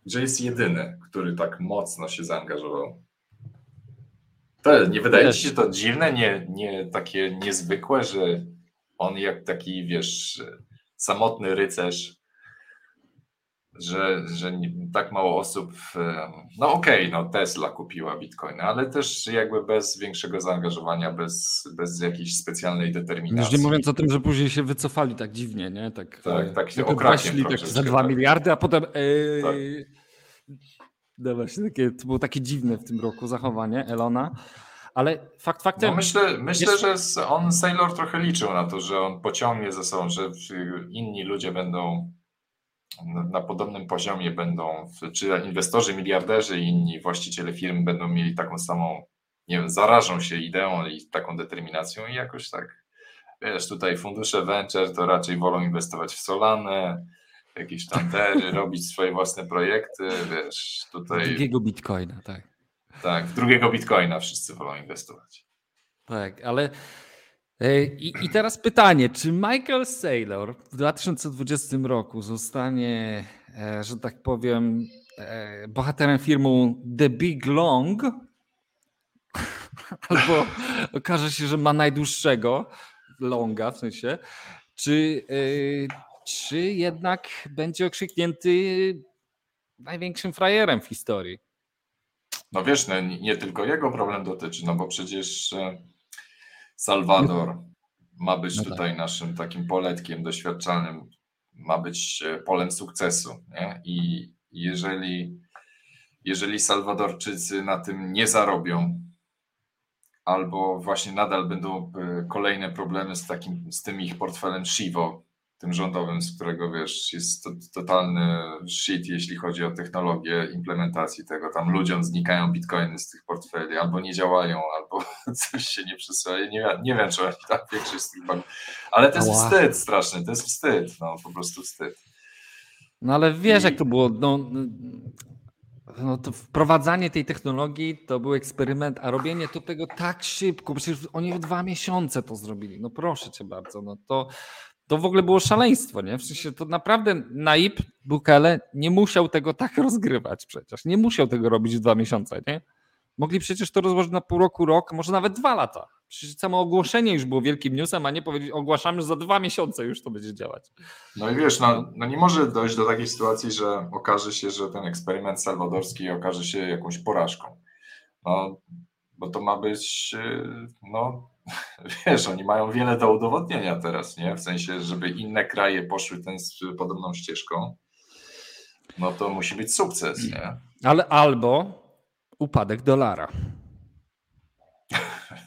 że jest jedyny, który tak mocno się zaangażował. To, nie wydaje ci się to dziwne, nie, nie takie niezwykłe, że on jak taki, wiesz, samotny rycerz że, że tak mało osób, no okej, okay, no Tesla kupiła bitcoiny, ale też jakby bez większego zaangażowania, bez, bez jakiejś specjalnej determinacji. Już nie mówiąc o tym, że później się wycofali tak dziwnie, nie? Tak, tak, e, tak się okrakiem tak za dwa tak. miliardy, a potem yy, tak. no właśnie, takie, to było takie dziwne w tym roku zachowanie Elona. Ale fakt faktem. No myślę, myślę jest... że on Sailor trochę liczył na to, że on pociągnie ze sobą, że inni ludzie będą na podobnym poziomie będą, czy inwestorzy, miliarderzy i inni właściciele firm będą mieli taką samą, nie wiem, zarażą się ideą i taką determinacją i jakoś tak, wiesz, tutaj fundusze venture to raczej wolą inwestować w Solanę, jakieś tantery, [laughs] robić swoje własne projekty, wiesz, tutaj... Drugiego bitcoina, tak. Tak, w drugiego bitcoina wszyscy wolą inwestować. Tak, ale I, I, teraz pytanie, czy Michael Saylor w 2020 roku zostanie, e, że tak powiem, e, bohaterem firmy The Big Long, [laughs] albo okaże się, że ma najdłuższego longa w sensie, czy, czy jednak będzie okrzyknięty największym frajerem w historii? No wiesz, no, nie tylko jego problem dotyczy, no bo przecież Salwador ma być no tutaj tak. naszym takim poletkiem doświadczalnym, ma być e, polem sukcesu. Nie? I jeżeli, jeżeli Salwadorczycy na tym nie zarobią, albo właśnie nadal będą e, kolejne problemy z, takim, z tym ich portfelem Shivo, tym rządowym, z którego wiesz, jest to, totalny shit, jeśli chodzi o technologię implementacji tego. Tam ludziom znikają bitcoiny z tych portfeli, albo nie działają, albo [laughs] coś się nie przesyła. Nie, nie wiem, czy oni tam [laughs] większość z tych banków. Ale to jest Ała. wstyd straszny, to jest wstyd, no po prostu wstyd. No ale wiesz, I... jak to było. No, no to wprowadzanie tej technologii to był eksperyment, a robienie to tego tak szybko, przecież oni w dwa miesiące to zrobili. No proszę cię bardzo, no to to w ogóle było szaleństwo, nie? W sensie to naprawdę Naib Bukele nie musiał tego tak rozgrywać przecież. Nie musiał tego robić w dwa miesiące, nie? Mogli przecież to rozłożyć na pół roku, rok, może nawet dwa lata. Przecież samo ogłoszenie już było wielkim newsem, a nie powiedzieć, ogłaszamy, że za dwa miesiące już to będzie działać. No i wiesz, no, no nie może dojść do takiej sytuacji, że okaże się, że ten eksperyment salwadorski okaże się jakąś porażką. No, bo to ma być, no, [laughs] wiesz, oni mają wiele do udowodnienia teraz, nie? W sensie, żeby inne kraje poszły tę podobną ścieżką, no to musi być sukces, nie? Ale albo upadek dolara. [laughs]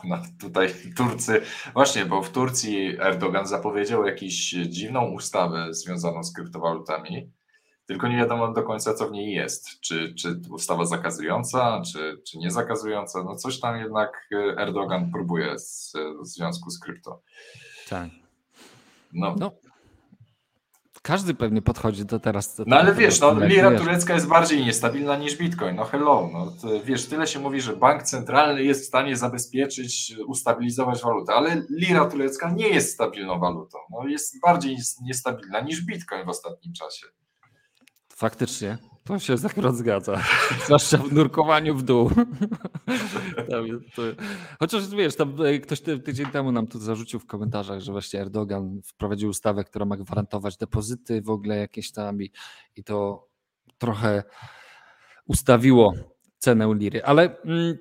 No tutaj Turcy, właśnie, bo w Turcji Erdogan zapowiedział jakąś dziwną ustawę związaną z kryptowalutami, tylko nie wiadomo do końca, co w niej jest. Czy, czy ustawa zakazująca, czy, czy nie zakazująca. No coś tam jednak Erdogan próbuje z, w związku z krypto. Tak. No. no. Każdy pewnie podchodzi do teraz. Do no ale wiesz, no, lira wiesz. turecka jest bardziej niestabilna niż bitcoin. No hello. No, wiesz, tyle się mówi, że bank centralny jest w stanie zabezpieczyć, ustabilizować walutę, ale lira turecka nie jest stabilną walutą. No, jest bardziej niestabilna niż bitcoin w ostatnim czasie. Faktycznie, to się akurat zgadza. [laughs] Zwłaszcza w nurkowaniu w dół. [laughs] Chociaż wiesz, tam e, ktoś tydzień temu nam tu zarzucił w komentarzach, że właśnie Erdogan wprowadził ustawę, która ma gwarantować depozyty w ogóle jakieś tam i, i to trochę ustawiło cenę liry. Ale mm,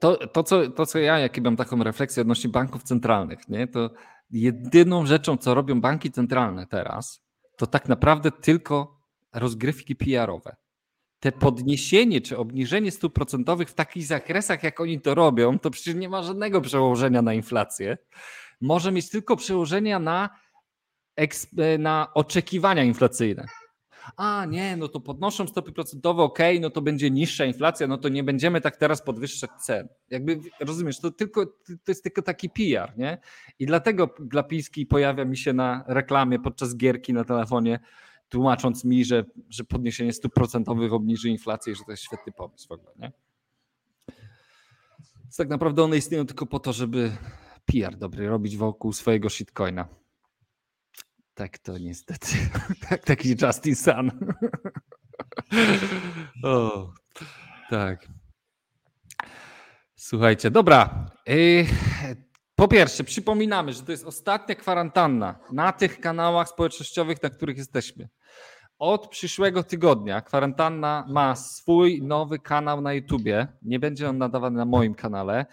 to, to, co, to, co ja, jakie mam taką refleksję odnośnie banków centralnych, nie, to jedyną rzeczą, co robią banki centralne teraz, to tak naprawdę tylko rozgrywki PR-owe. Te podniesienie czy obniżenie stóp procentowych w takich zakresach, jak oni to robią, to przecież nie ma żadnego przełożenia na inflację. Może mieć tylko przełożenia na, na oczekiwania inflacyjne. A nie, no to podnoszą stopy procentowe, ok, no to będzie niższa inflacja, no to nie będziemy tak teraz podwyższać cen. Jakby rozumiesz, to tylko to jest tylko taki PR, nie? I dlatego Glapiński pojawia mi się na reklamie podczas gierki na telefonie tłumacząc mi, że, że podniesienie stóp procentowych obniży inflację i że to jest świetny pomysł w ogóle. Nie? Więc tak naprawdę one istnieją tylko po to, żeby PR dobry robić wokół swojego shitcoina. Tak to niestety. [laughs] Tak, taki Justin Sun. [laughs] o, tak. Słuchajcie, dobra. Po pierwsze, przypominamy, że to jest ostatnia kwarantanna na tych kanałach społecznościowych, na których jesteśmy. Od przyszłego tygodnia kwarantanna ma swój nowy kanał na YouTubie. Nie będzie on nadawany na moim kanale.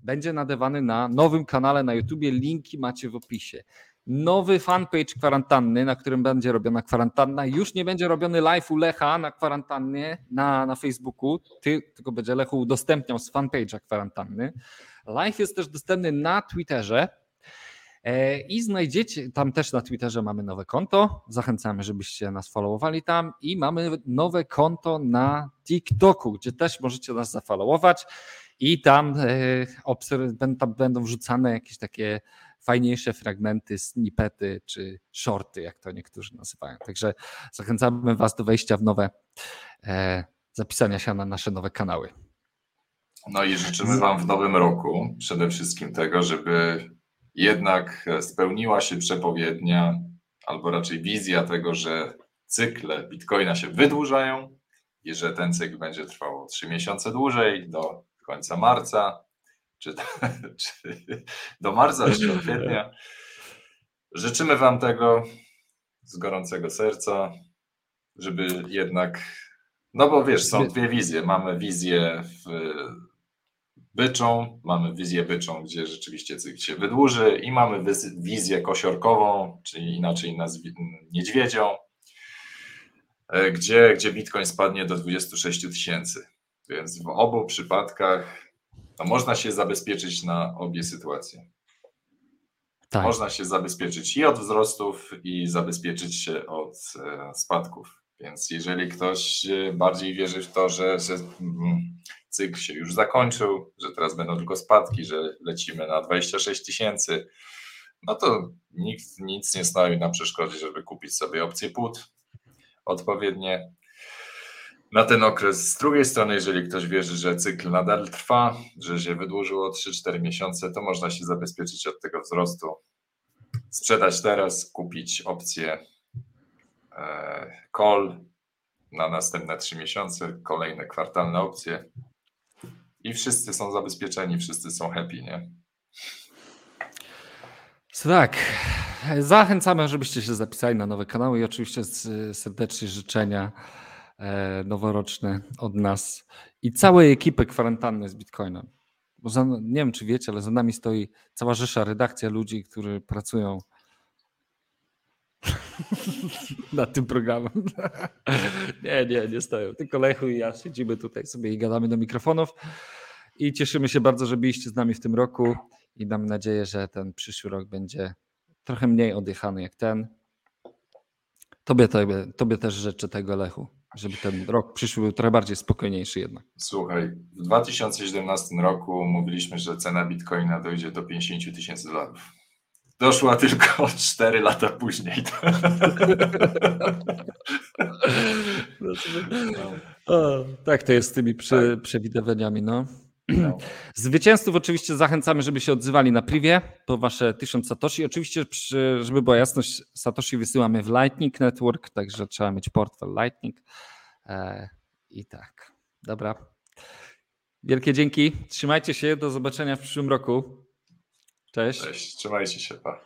Będzie nadawany na nowym kanale na YouTubie. Linki macie w opisie. Nowy fanpage kwarantanny, na którym będzie robiona kwarantanna. Już nie będzie robiony live u Lecha na kwarantannie na, na Facebooku, Ty, tylko będzie Lechu udostępniał z fanpage'a kwarantanny. Live jest też dostępny na Twitterze. E, I znajdziecie, tam też na Twitterze mamy nowe konto. Zachęcamy, żebyście nas followowali tam. I mamy nowe konto na TikToku, gdzie też możecie nas zafollowować. I tam, e, tam będą wrzucane jakieś takie fajniejsze fragmenty, snippety czy shorty, jak to niektórzy nazywają. Także zachęcamy Was do wejścia w nowe, e, zapisania się na nasze nowe kanały. No i życzymy Wam w nowym roku przede wszystkim tego, żeby jednak spełniła się przepowiednia, albo raczej wizja tego, że cykle Bitcoina się wydłużają i że ten cykl będzie trwał 3 miesiące dłużej, do końca marca, czy, [laughs] czy do marca, czy do kwietnia. Życzymy Wam tego z gorącego serca, żeby jednak, no bo wiesz, są dwie wizje. Mamy wizję w byczą, mamy wizję byczą, gdzie rzeczywiście cykl się wydłuży i mamy wizję kosiorkową, czyli inaczej nazwę niedźwiedzią, e, gdzie, gdzie Bitcoin spadnie do 26 tysięcy. Więc w obu przypadkach no, można się zabezpieczyć na obie sytuacje. Tak. Można się zabezpieczyć i od wzrostów, i zabezpieczyć się od e, spadków. Więc jeżeli ktoś e, bardziej wierzy w to, że, że mm, cykl się już zakończył, że teraz będą tylko spadki, że lecimy na 26 tysięcy, no to nikt nic nie stoi na przeszkodzie, żeby kupić sobie opcję put odpowiednie na ten okres. Z drugiej strony, jeżeli ktoś wierzy, że cykl nadal trwa, że się wydłużyło 3-4 miesiące, to można się zabezpieczyć od tego wzrostu. Sprzedać teraz, kupić opcję e, call na następne 3 miesiące, kolejne kwartalne opcje i wszyscy są zabezpieczeni, wszyscy są happy, nie? Tak. Zachęcamy, żebyście się zapisali na nowe kanały i oczywiście serdecznie życzenia e, noworoczne od nas i całej ekipy kwarantanny z Bitcoinem. Bo za, nie wiem, czy wiecie, ale za nami stoi cała rzesza, redakcja ludzi, którzy pracują [laughs] nad tym programem. [laughs] nie, nie, nie stoją. Tylko Lechu i ja siedzimy tutaj sobie i gadamy do mikrofonów. I cieszymy się bardzo, że byliście z nami w tym roku i mam nadzieję, że ten przyszły rok będzie trochę mniej odjechany jak ten. Tobie, tobie, tobie też życzę tego, Lechu, żeby ten rok przyszły był trochę bardziej spokojniejszy jednak. Słuchaj, w 2017 roku mówiliśmy, że cena bitcoina dojdzie do 50 tysięcy dolarów. Doszła tylko [laughs] 4 lata później. [laughs] No. O, tak to jest z tymi przy, tak. przewidywaniami. No. No. [clears throat] Zwycięzców oczywiście zachęcamy, żeby się odzywali na privie po wasze 1000 Satoshi. Oczywiście, żeby była jasność, Satoshi wysyłamy w Lightning Network, także trzeba mieć portfel Lightning. E, I tak, dobra. Wielkie dzięki. Trzymajcie się. Do zobaczenia w przyszłym roku. Cześć. Cześć. Trzymajcie się. Pa.